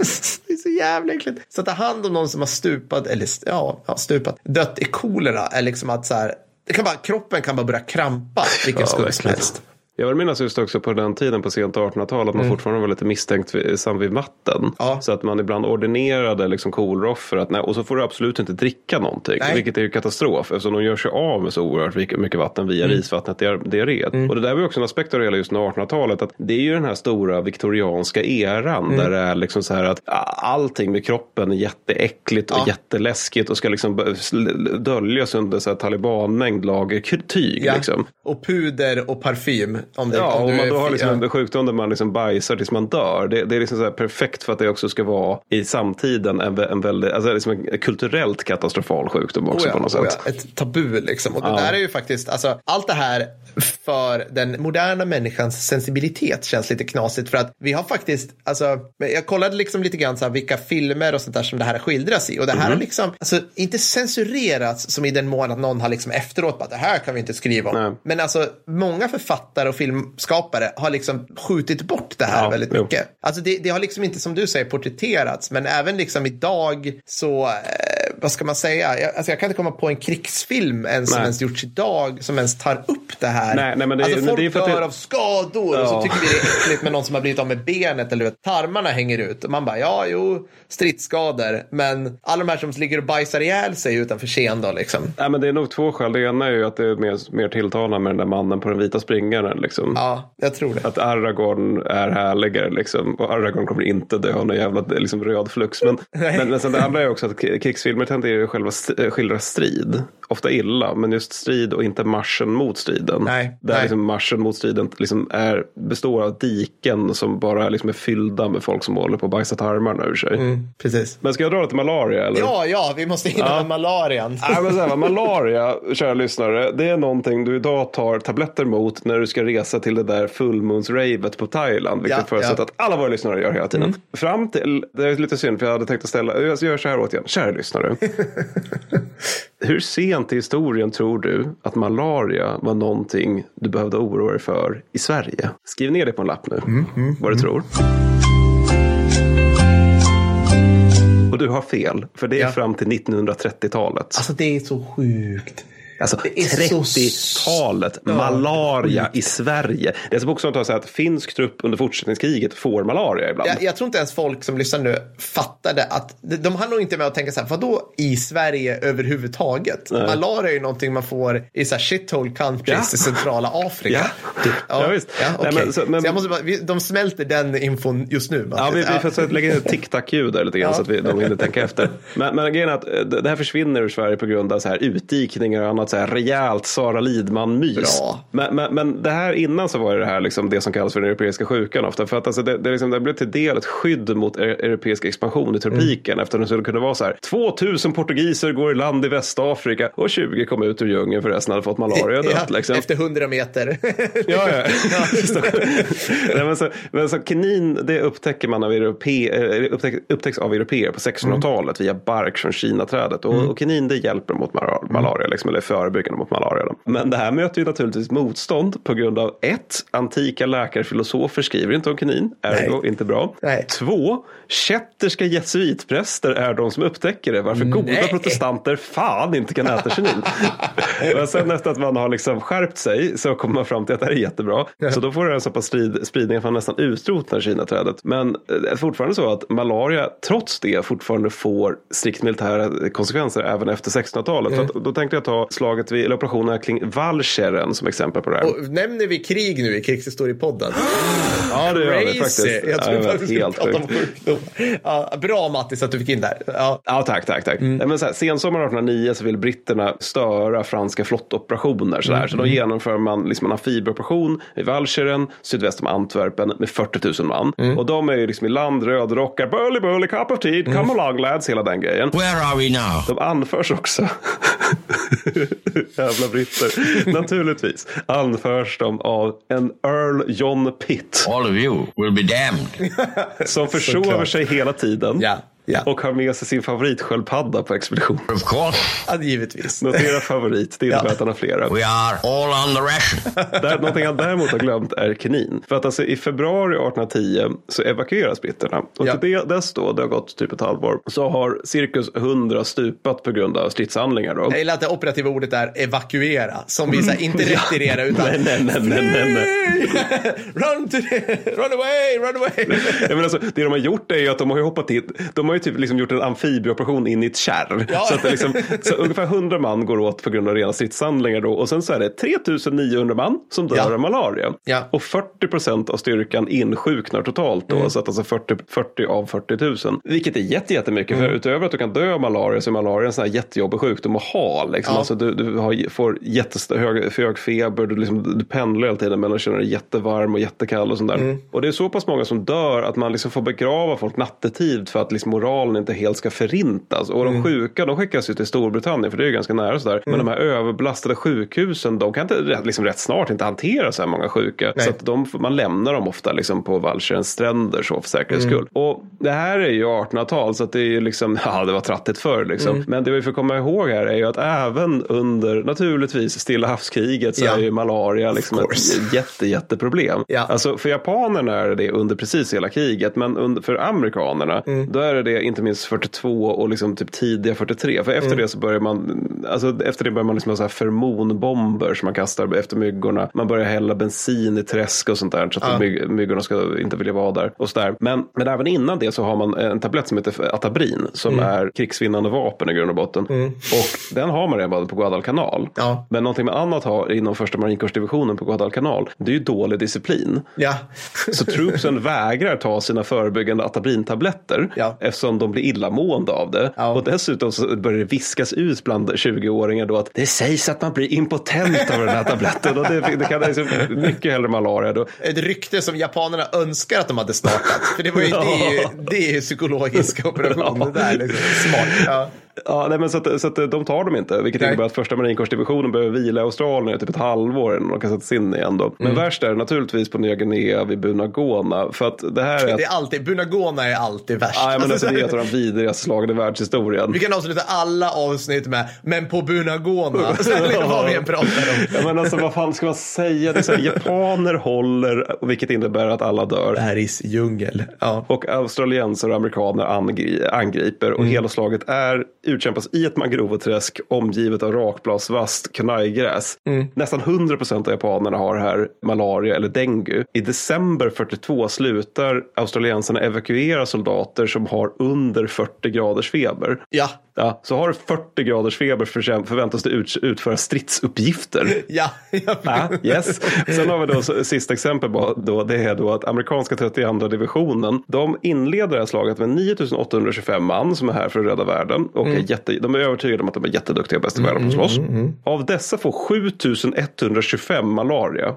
det är så jävla äckligt. Så att ta hand om någon som har stupat, eller ja, ja stupat, dött i kolera är liksom att så här, det kan bara, kroppen kan bara börja krampa vilken Ja, stund som helst. Jag vill minnas just också på den tiden på sent 1800-tal att man fortfarande var lite misstänkt vid- vid vatten. Mm. Ja. Så att man ibland ordinerade liksom kolroffer att nej, och så får du absolut inte dricka någonting. Nej. Vilket är ju katastrof eftersom de gör sig av med så oerhört mycket- vatten via Mm. risvattnet diar- diarré. Och det där var också en aspekt av det hela just under 1800-talet. Att det är ju den här stora viktorianska eran Mm. där det är liksom så här att allting med kroppen är jätteäckligt och Ja. jätteläskigt och ska liksom döljas under så här talibanmängd lager tyg. Ja. Liksom. Och puder och parfym. Om det, Ja, om om man då har liksom en sjukdom där man liksom bajsar tills man dör. Det, det är liksom så här perfekt för att det också ska vara i samtiden en, en väldigt, alltså liksom en kulturellt katastrofal sjukdom också Oh ja, på något oh sätt. ja, ett tabu liksom. Och det där är ju faktiskt, alltså allt det här för den moderna människans sensibilitet känns lite knasigt för att vi har faktiskt, alltså jag kollade liksom lite grann så här vilka filmer och sånt där som det här skildras i och det här Mhm. har liksom, alltså inte censurerats som i den mån att någon har liksom efteråt bara det här kan vi inte skriva om. Nej. Men alltså många författare och filmskapare har liksom skjutit bort det här Ja, väldigt jo. mycket. Alltså det, det har liksom inte som du säger porträtterats men även liksom idag så, eh, vad ska man säga, jag, alltså jag kan inte komma på en krigsfilm ens som Nej. ens gjorts idag som ens tar upp det här. Nej, nej, men det alltså folk det är dör det- av skador och så Ja. tycker vi det är äckligt med någon som har blivit av med benet eller att tarmarna hänger ut och man bara ja, jo, stridsskador men alla de här som ligger och bajsar ihjäl sig utanför scen då liksom. Nej, men det är nog två skäl. Det ena är ju att det är mer, mer tilltalande med den där mannen på den vita springaren. Liksom. Ja, jag tror det. Att Aragorn är härligare liksom. Och Aragorn kommer inte dö av någon jävla liksom, röd flux. Men, *laughs* men, men sen det andra är också att krigsfilmer är ju själva skildra strid. Ofta illa, men just strid och inte marschen mot striden. Nej, Där nej. Liksom marschen mot striden liksom är, består av diken som bara liksom är fyllda med folk som håller på att bajsa tarmarna ur sig. Precis. Men ska jag dra till malaria? Eller? Ja, ja, vi måste hinna med malarian. Nej, men så här, malaria, kära lyssnare, det är någonting du idag tar tabletter mot när du ska resa till det där fullmoons-ravet på Thailand. Vilket Ja, förutsätter ja. att alla våra lyssnare gör hela tiden. Fram till, det är lite synd för jag hade tänkt att ställa, jag gör så här åt igen, kära lyssnare. *laughs* Hur sent i historien tror du att malaria var någonting du behövde oroa dig för i Sverige? Skriv ner det på en lapp nu, vad du tror. Och du har fel, för det är Ja. fram till 1930-talet. Alltså det är så sjukt. Alltså Det är så 30-talet, malaria i Sverige. Det är så bokstavligt att finsk trupp under fortsättningskriget får malaria ibland. Jag, jag tror inte ens folk som lyssnar nu fattade att de, har nog inte med att tänka så här, vadå i Sverige överhuvudtaget? Malaria är ju någonting man får i så här shithole countries Ja. i centrala Afrika. Ja. Ja, visst. Ja, Nej, okej. men så- så, men- jag måste bara, vi, de smälter den infon just nu. Ja, vi, vi får lägga in ett tic-tac-ljud där lite grann så att vi, de hinner tänka efter. Men, men grejen är att eh, det det här försvinner ur Sverige på grund av så här utdikningar och annat så här rejält Sara Lidman-mys. Men, men, men det här innan så var det här liksom det som kallas för den europeiska sjukan ofta. För att alltså det, det, liksom, det blev till del ett skydd mot e- europeisk expansion i tropiken. Eftersom det skulle kunna vara så här 2000 portugiser går i land i Västafrika och 20 kom ut ur djungeln för resten hade fått malaria och dött. *laughs* Ja, liksom. Efter 100 meter. *laughs* Ja, ja. *laughs* Nej, men så, men så kinin, det upptäcker man av europe, eh, upptäck, upptäcks av europeer på 1600-talet via bark från kinaträdet. Och, och kinin det hjälper mot malaria, liksom, eller förebyggande mot malaria. Då. Men det här möter ju naturligtvis motstånd på grund av ett, antika läkare filosofer skriver inte om kinin, ergo Nej. inte bra. Nej. Två, kätterska jesuitpräster är de som upptäcker det, varför goda Nej. protestanter fan inte kan äta kinin. *laughs* Men sen efter att man har liksom skärpt sig så kommer man fram till att det här är jättebra. Så då får det en så pass strid, spridning att man nästan utrotar kinaträdet. Men det är fortfarande så att malaria trots det fortfarande får strikt militära konsekvenser även efter 1600-talet. Så att, då tänkte jag ta slaget vid, eller operationerna kring Valcheren som exempel på det här. Och nämner vi krig nu i krigshistoriepodden? ja, det gör vi faktiskt. Jag tror Ja, faktiskt vi helt om sjukdom. Ja, bra Mattis att du fick in där. Ja. Ja, tack, tack, tack. Mm. Men så här, sensommaren 1809 så vill britterna störa franska flottoperationer. Så, där. så Mm. då genomför man liksom en amfibieoperation i Walcheren, sydväst om Antwerpen, med 40 000 man. Mm. Och de är ju liksom i land, rödrockar, burly burly, cup of tea, Mm. come along lads, hela den grejen. Where are we now? De anförs också. *laughs* *laughs* Jävla britter. Naturligtvis anförs de av en Earl John Pitt. All of you will be damned. Som försover sig hela tiden. Ja, ja. Och har med sig sin favoritsköldpadda på expedition. Of course, ja, givetvis. Notera favorit, det innebär Ja. att han har flera. we are all on the ration. *laughs* Där, någonting han däremot har glömt är kinin. För att alltså i februari 1810 så evakueras britterna. Och Ja. till det, dess då, det har gått typ ett halvår, så har cirkus 100 stupat på grund av stridshandlingar. Då. Jag gillar att det operativa ordet är evakuera. Som vi så här, inte *laughs* retirera utan Nej, nej, nej, nej, nej, nej. *laughs* run, to the, run away, run away. Jag menar, alltså, det de har gjort är ju att de har ju hoppat in, de har ju typ liksom gjort en amfibieoperation in i ett kärr. Ja. Så, att liksom, så ungefär 100 man går åt på grund av rena stridshandlingar då. Och sen så är det 3900 man som dör Ja. av malaria. Ja. Och 40 procent av styrkan insjuknar totalt då. Så att alltså 40, 40 av 40 000. Vilket är jätte, jättemycket. För utöver att du kan dö av malaria så är malaria en sån här jättejobbig sjukdom att ha. Liksom. Ja. Alltså, du, du har, får jättehög hög feber, du, liksom, du pendlar hela tiden mellan att känna dig jättevarm och jättekall och sånt där. Och det är så pass många som dör att man liksom får begrava folk nattetid för att liksom moralen inte helt ska förintas. Och de sjuka de skickas ju till Storbritannien för det är ju ganska nära sådär. Men de här överbelastade sjukhusen de kan inte rätt, liksom rätt snart inte hantera så här många sjuka. Nej. Så att de, man lämnar dem ofta liksom på Valcherens stränder så för säkerhets skull. Och det här är ju 1800-tal så att det är ju liksom, *laughs* ja det var trattigt förr liksom. Men det vi får komma ihåg här är ju att även under naturligtvis Stilla havskriget så Ja. är ju malaria liksom ett *laughs* jätte, jätteproblem. Ja. Alltså för japanerna är det under precis hela kriget men under, för amerikanerna då är det det inte minst 42 och liksom typ tidiga 43. För efter det så börjar man, alltså efter det börjar man liksom ha så här fermonbomber som man kastar efter myggorna. Man börjar hälla bensin i träsk och sånt där så att myg, myggorna ska inte vilja vara där. Och så där. Men, men även innan det så har man en tablett som heter Atabrin som är krigsvinnande vapen i grund och botten. Och den har man redan på Guadalcanal. Ja. Men någonting man annat har inom första marinkårsdivisionen på Guadalcanal det är ju dålig disciplin. Ja. Så troopsen vägrar ta sina förebyggande Atabrintabletter Ja. eftersom som de blir illamående av det. Ja. Och dessutom så börjar det viskas ut bland 20-åringar då att det sägs att man blir impotent av den här tabletten. Och det, det kan liksom mycket hellre malaria då. Ett rykte som japanerna önskar att de hade startat. För det, var ju, *laughs* det, är, ju, det är ju psykologisk operation. Det där är liksom smart. Ja. Ja, nej, men så att, så att de tar dem inte, vilket Nej. innebär att första marinkårsdivisionen behöver vila i Australien i typ ett halvår innan de kan sättas in igen. Då. Men Mm. värst är det naturligtvis på Nya Guinea vid Bunagona. För att det här är... Det är alltid, Bunagona är alltid värst. Ja, men alltså, det är ett av de *laughs* vidrigaste slagen i världshistorien. vi kan avsluta alla avsnitt med men på Bunagona. Så liksom vad vi än pratar om. Ja, men alltså, vad fan ska man säga? Det är så här, japaner håller, vilket innebär att alla dör. Paris djungel. Ja. Och australienser och amerikaner angri- angriper Mm. och hela slaget är utkämpas i ett mangroveträsk omgivet av rakbladsvast kanajgräs. Mm. Nästan 100 procent av japanerna har här malaria eller dengue. I december 42 slutar australiensarna evakuera soldater som har under 40 graders feber. Ja. Ja, så har du 40 graders feber för- förväntas du ut, utföra stridsuppgifter. *laughs* Ja. ja. Yes. Sen har vi då sista exempel då, det är då att amerikanska 32 divisionen, de inleder det här slaget med 9825 man som är här för att rädda världen och är jätte, de är övertygade om att de är jätteduktiga bäst i världen på att slåss. Av dessa får 7125 malaria.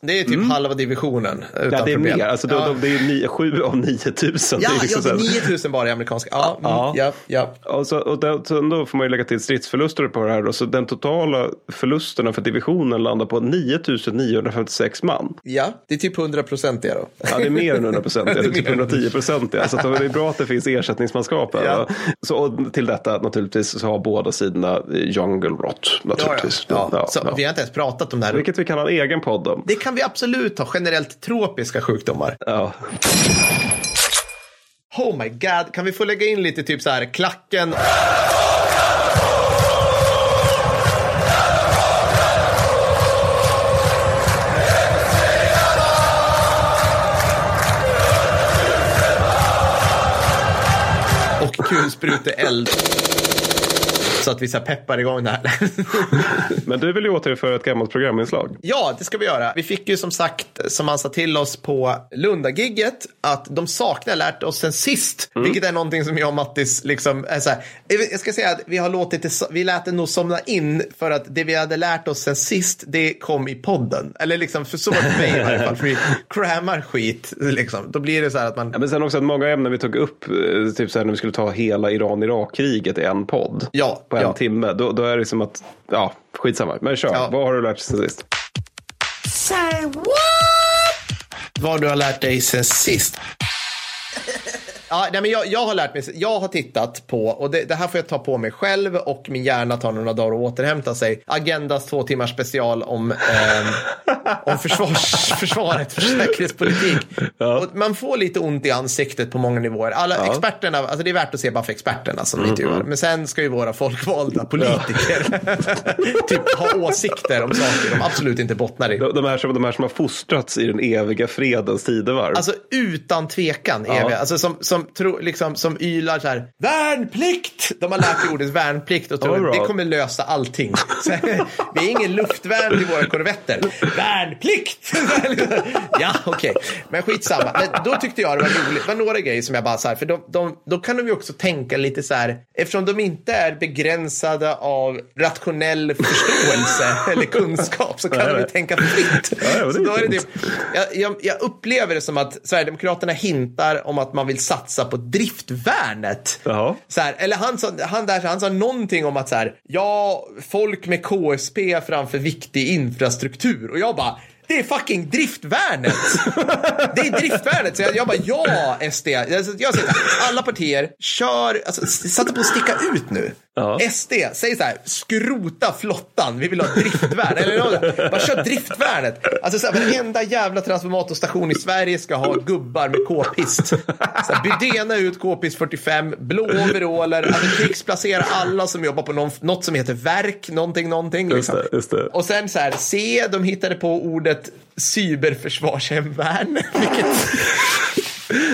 Det är typ halva divisionen. Utan Mm. Ja, det är problem. mer, alltså, ja. de, det är ni, sju av 9000. Ja, det är liksom ja, det är 9000 bara i amerikanska. Ja, mm, Ja. ja, ja. Och, så, och då, så då får man ju lägga till stridsförluster på det här. Då, så den totala förlusterna för divisionen landar på 9956 man. Ja, det är typ 100 procent det då. Ja, det är mer än 100 procent. *laughs* Det är typ mer. 110 procent. Ja. Så att det är bra att det finns ersättningsmanskap. Ja. Så, och till detta naturligtvis så har båda sidorna jungle rot. Ja, ja. Naturligtvis. Ja, Ja, så ja. Vi har inte ens pratat om det här. Vilket vi kan ha en egen podd om. Det kan vi absolut ha, generellt tropiska sjukdomar. Ja. Oh my god, kan vi få lägga in lite typ så här klacken? Och kulspruteeld. Så att vi så peppar igång det här. *laughs* Men du vill ju återinföra ett gammalt programinslag. Ja, det ska vi göra. Vi fick ju som sagt, som han sa till oss på Lundagigget, att de saknar lärt oss sen sist. Vilket är någonting som jag och Mattis liksom är så här. Jag ska säga att vi har låtit det, vi lät det nog somna in för att det vi hade lärt oss sen sist, det kom i podden. Eller liksom, för så var det för mig i varje fall. För vi crammar skit, liksom. Då blir det så här att man... Ja, men sen också att många ämnen vi tog upp, eh, typ så här när vi skulle ta hela Iran-Irak-kriget i en podd. Ja, På en ja. timme. Då, då är det som att, ja, skitsamma. Men kör, Ja. vad har du lärt dig sen sist? Vad du har lärt dig sen sist. Ja, nej, men jag, jag har lärt mig, jag har tittat på, och det, det här får jag ta på mig själv och min hjärna tar några dagar att återhämta sig. Agendas två timmars special om, eh, om försvars, *laughs* försvaret för säkerhetspolitik. Och man får lite ont i ansiktet på många nivåer. Alla experterna, alltså det är värt att se bara för experterna som intervjuar. Men sen ska ju våra folkvalda politiker *laughs* typ ha åsikter om saker de absolut inte bottnar i. De, de, här som, de här som har fostrats i den eviga fredens tidevarv. Alltså utan tvekan eviga. Alltså som, som, tro, liksom, som ylar så här, värnplikt! De har lärt sig ordet värnplikt och tror att det kommer lösa allting. Så, vi *laughs* är ingen luftvärn till våra korvetter. Värnplikt! *laughs* ja, okej. Men skitsamma. Men då tyckte jag det var roligt. Det var några grejer som jag bara så här, för de, de, då kan de ju också tänka lite så här, eftersom de inte är begränsade av rationell förståelse *laughs* eller kunskap så kan de ju tänka fritt. Ja, så då är det typ, jag, jag, jag upplever det som att Sverigedemokraterna hintar om att man vill satsa på driftvärnet. Jaha. Så här, eller han sa, han, där, han sa någonting om att så här, ja, folk med KSP framför viktig infrastruktur. Och jag bara, det är fucking driftvärnet. Det är driftvärnet. Så jag, jag bara, ja SD. Jag, jag säger här, alla partier, kör, alltså satsa på att sticka ut nu. Ja. SD, säg så här, skrota flottan, vi vill ha driftvärn. Eller något, bara kör driftvärnet. Alltså så här, varenda jävla transformatorstation i Sverige ska ha gubbar med k-pist. Bydena ut k-pist 45, blå overaller, alltså krigsplacera alla som jobbar på någon, något som heter verk, någonting, någonting. Just Liksom. det, just det. Och sen så här, C, de hittade på ordet cyberförsvarshemvärn. *laughs* Vilket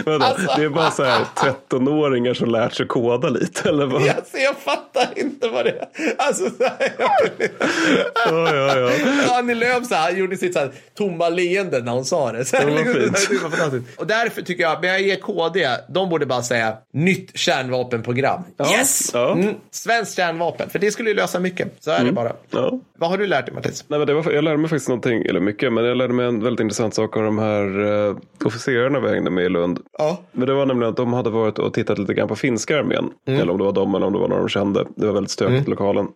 Vadå? Alltså. Det är bara så här 13-åringar som lärt sig koda lite eller vad? Alltså, jag fattar inte vad det är. Alltså, så här, Ja, ja, ja. Annie Lööf så här, gjorde sitt så här, tomma leende när hon sa det. Så här, Det var liksom, fint. det var. Och därför tycker jag, men jag ger KD, de borde bara säga nytt kärnvapenprogram. Yes! Ja. Mm, svenskt kärnvapen, för det skulle ju lösa mycket. Så är det bara. ja. Vad har du lärt dig Mattis? Nej, men det var, jag lärde mig faktiskt någonting, eller mycket, men jag lärde mig en väldigt intressant sak av de här uh, officerarna vi hängde med i Lund. Ja. Men det var nämligen att de hade varit och tittat lite grann på finska armén. Eller om det var de eller om det var några de kände. Det var väldigt stökigt i lokalen.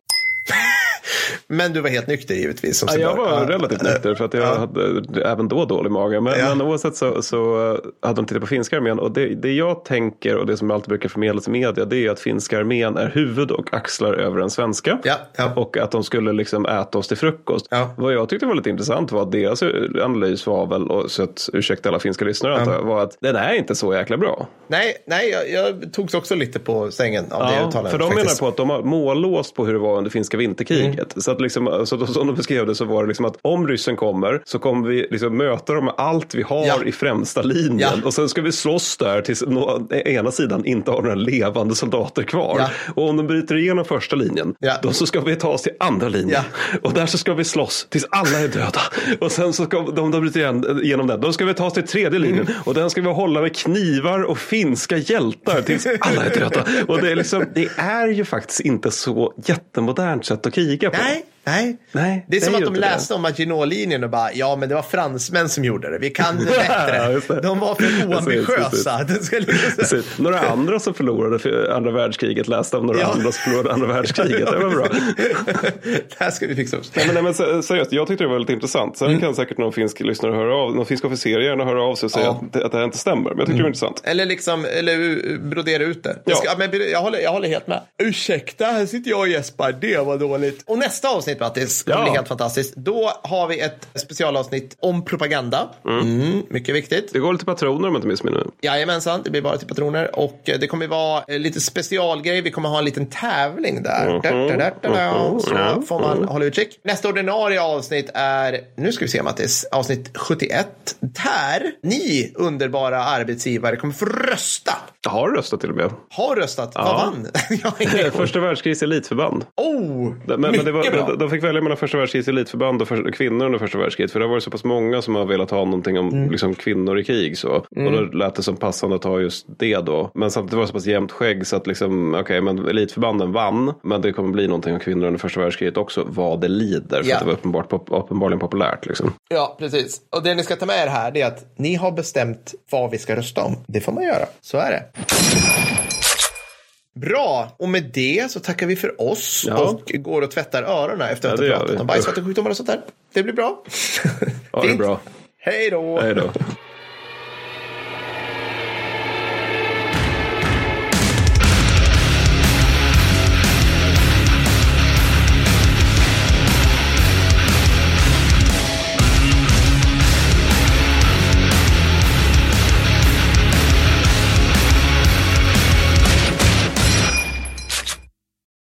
Men du var helt nykter givetvis. Som Ja, jag var Ja. relativt nykter för att jag hade även då dålig mage. Men, Ja. men oavsett så, så eh, hade de tittat på finska armén. Och det, det jag tänker och det som alltid brukar förmedlas i media det är att finska armén är huvud och axlar över den svenska. Ja, ja. Och att de skulle liksom äta oss till frukost. Ja. Vad jag tyckte var lite intressant var att deras analys var väl, och så att, ursäkta alla finska lyssnare jag, var att den är inte så jäkla bra. Nej, nej jag, jag togs också lite på sängen av det Ja, uttalandet. för de menar faktiskt. på att de har mållåst på hur det var under finska vinterkriget. Så att liksom, så som de beskrev det så var det liksom att om ryssen kommer så kommer vi liksom möta dem med allt vi har Ja. i främsta linjen. Ja. Och sen ska vi slåss där tills nå, ena sidan inte har några levande soldater kvar. Ja. Och om de bryter igenom första linjen, då så ska vi ta oss till andra linjen. Och där så ska vi slåss tills alla är döda. Och sen så ska de, de bryter igen, igenom den, då ska vi ta oss till tredje linjen. Mm. Och den ska vi hålla med knivar och finska hjältar tills alla är döda. Och det är, liksom, det är ju faktiskt inte så jättemodernt sätt att kriga på. Nej, nej. Nej, det är det som att de läste om Maginot-linjen och bara, ja men det var fransmän som gjorde det. Vi kan *laughs* det bättre. det. De var för *laughs* oambitiösa. Det liksom... Några andra som förlorade för andra världskriget läste om några Ja. andra som förlorade andra världskriget. Det var bra. *laughs* det här ska vi fixa upp. Nej, men, nej, men se- seriöst, jag tyckte det var väldigt intressant. Sen kan säkert någon finsk lyssnare höra av, någon finsk officer gärna höra av sig och säga Ja. att, det, att det här inte stämmer. Men jag tycker det var intressant. Eller liksom, eller brodera ut det. Ja. Jag, ska, men jag, håller, jag håller helt med. Ursäkta, här sitter jag och gäspar. Det var dåligt. Och nästa avsnitt, Mattis, kommer Ja. bli helt fantastiskt. Då har vi ett specialavsnitt om propaganda. Mm, mycket viktigt. Det går lite patroner om jag inte missminner mig. Jajamensan, det blir bara till patroner. Och eh, det kommer vara eh, lite specialgrej. Vi kommer ha en liten tävling där. Da, da. Så Ja. får man hålla utkik. Nästa ordinarie avsnitt är, nu ska vi se Mattis, avsnitt 71. Där ni underbara arbetsgivare kommer få rösta. Jag har röstat till och med. Har röstat. Vad vann? *laughs* *laughs* Första världskrigets elitförband. Oh, Men, men det var, mycket bra. De, fick välja mellan första världskrigets elitförband och för, kvinnor under första världskriget. För det har varit så pass många som har velat ha någonting om Mm. liksom, kvinnor i krig. Så. Och då lät det som passande att ta just det då. Men samtidigt var det så pass jämnt skägg så att liksom, okej, men elitförbanden vann. Men det kommer bli någonting om kvinnor under första världskriget också. Vad det lider. För Ja. att det var uppenbart, pop, uppenbarligen populärt. Liksom. Ja, precis. Och det ni ska ta med er här är att ni har bestämt vad vi ska rösta om. Det får man göra. Så är det. Bra, och med det så tackar vi för oss Ja. och går och tvättar öronen efter att Ja, ha pratat om bajsvattensjukdomar och sånt där. Det blir bra. *laughs* Ja, det är bra. Hej då! Hej då.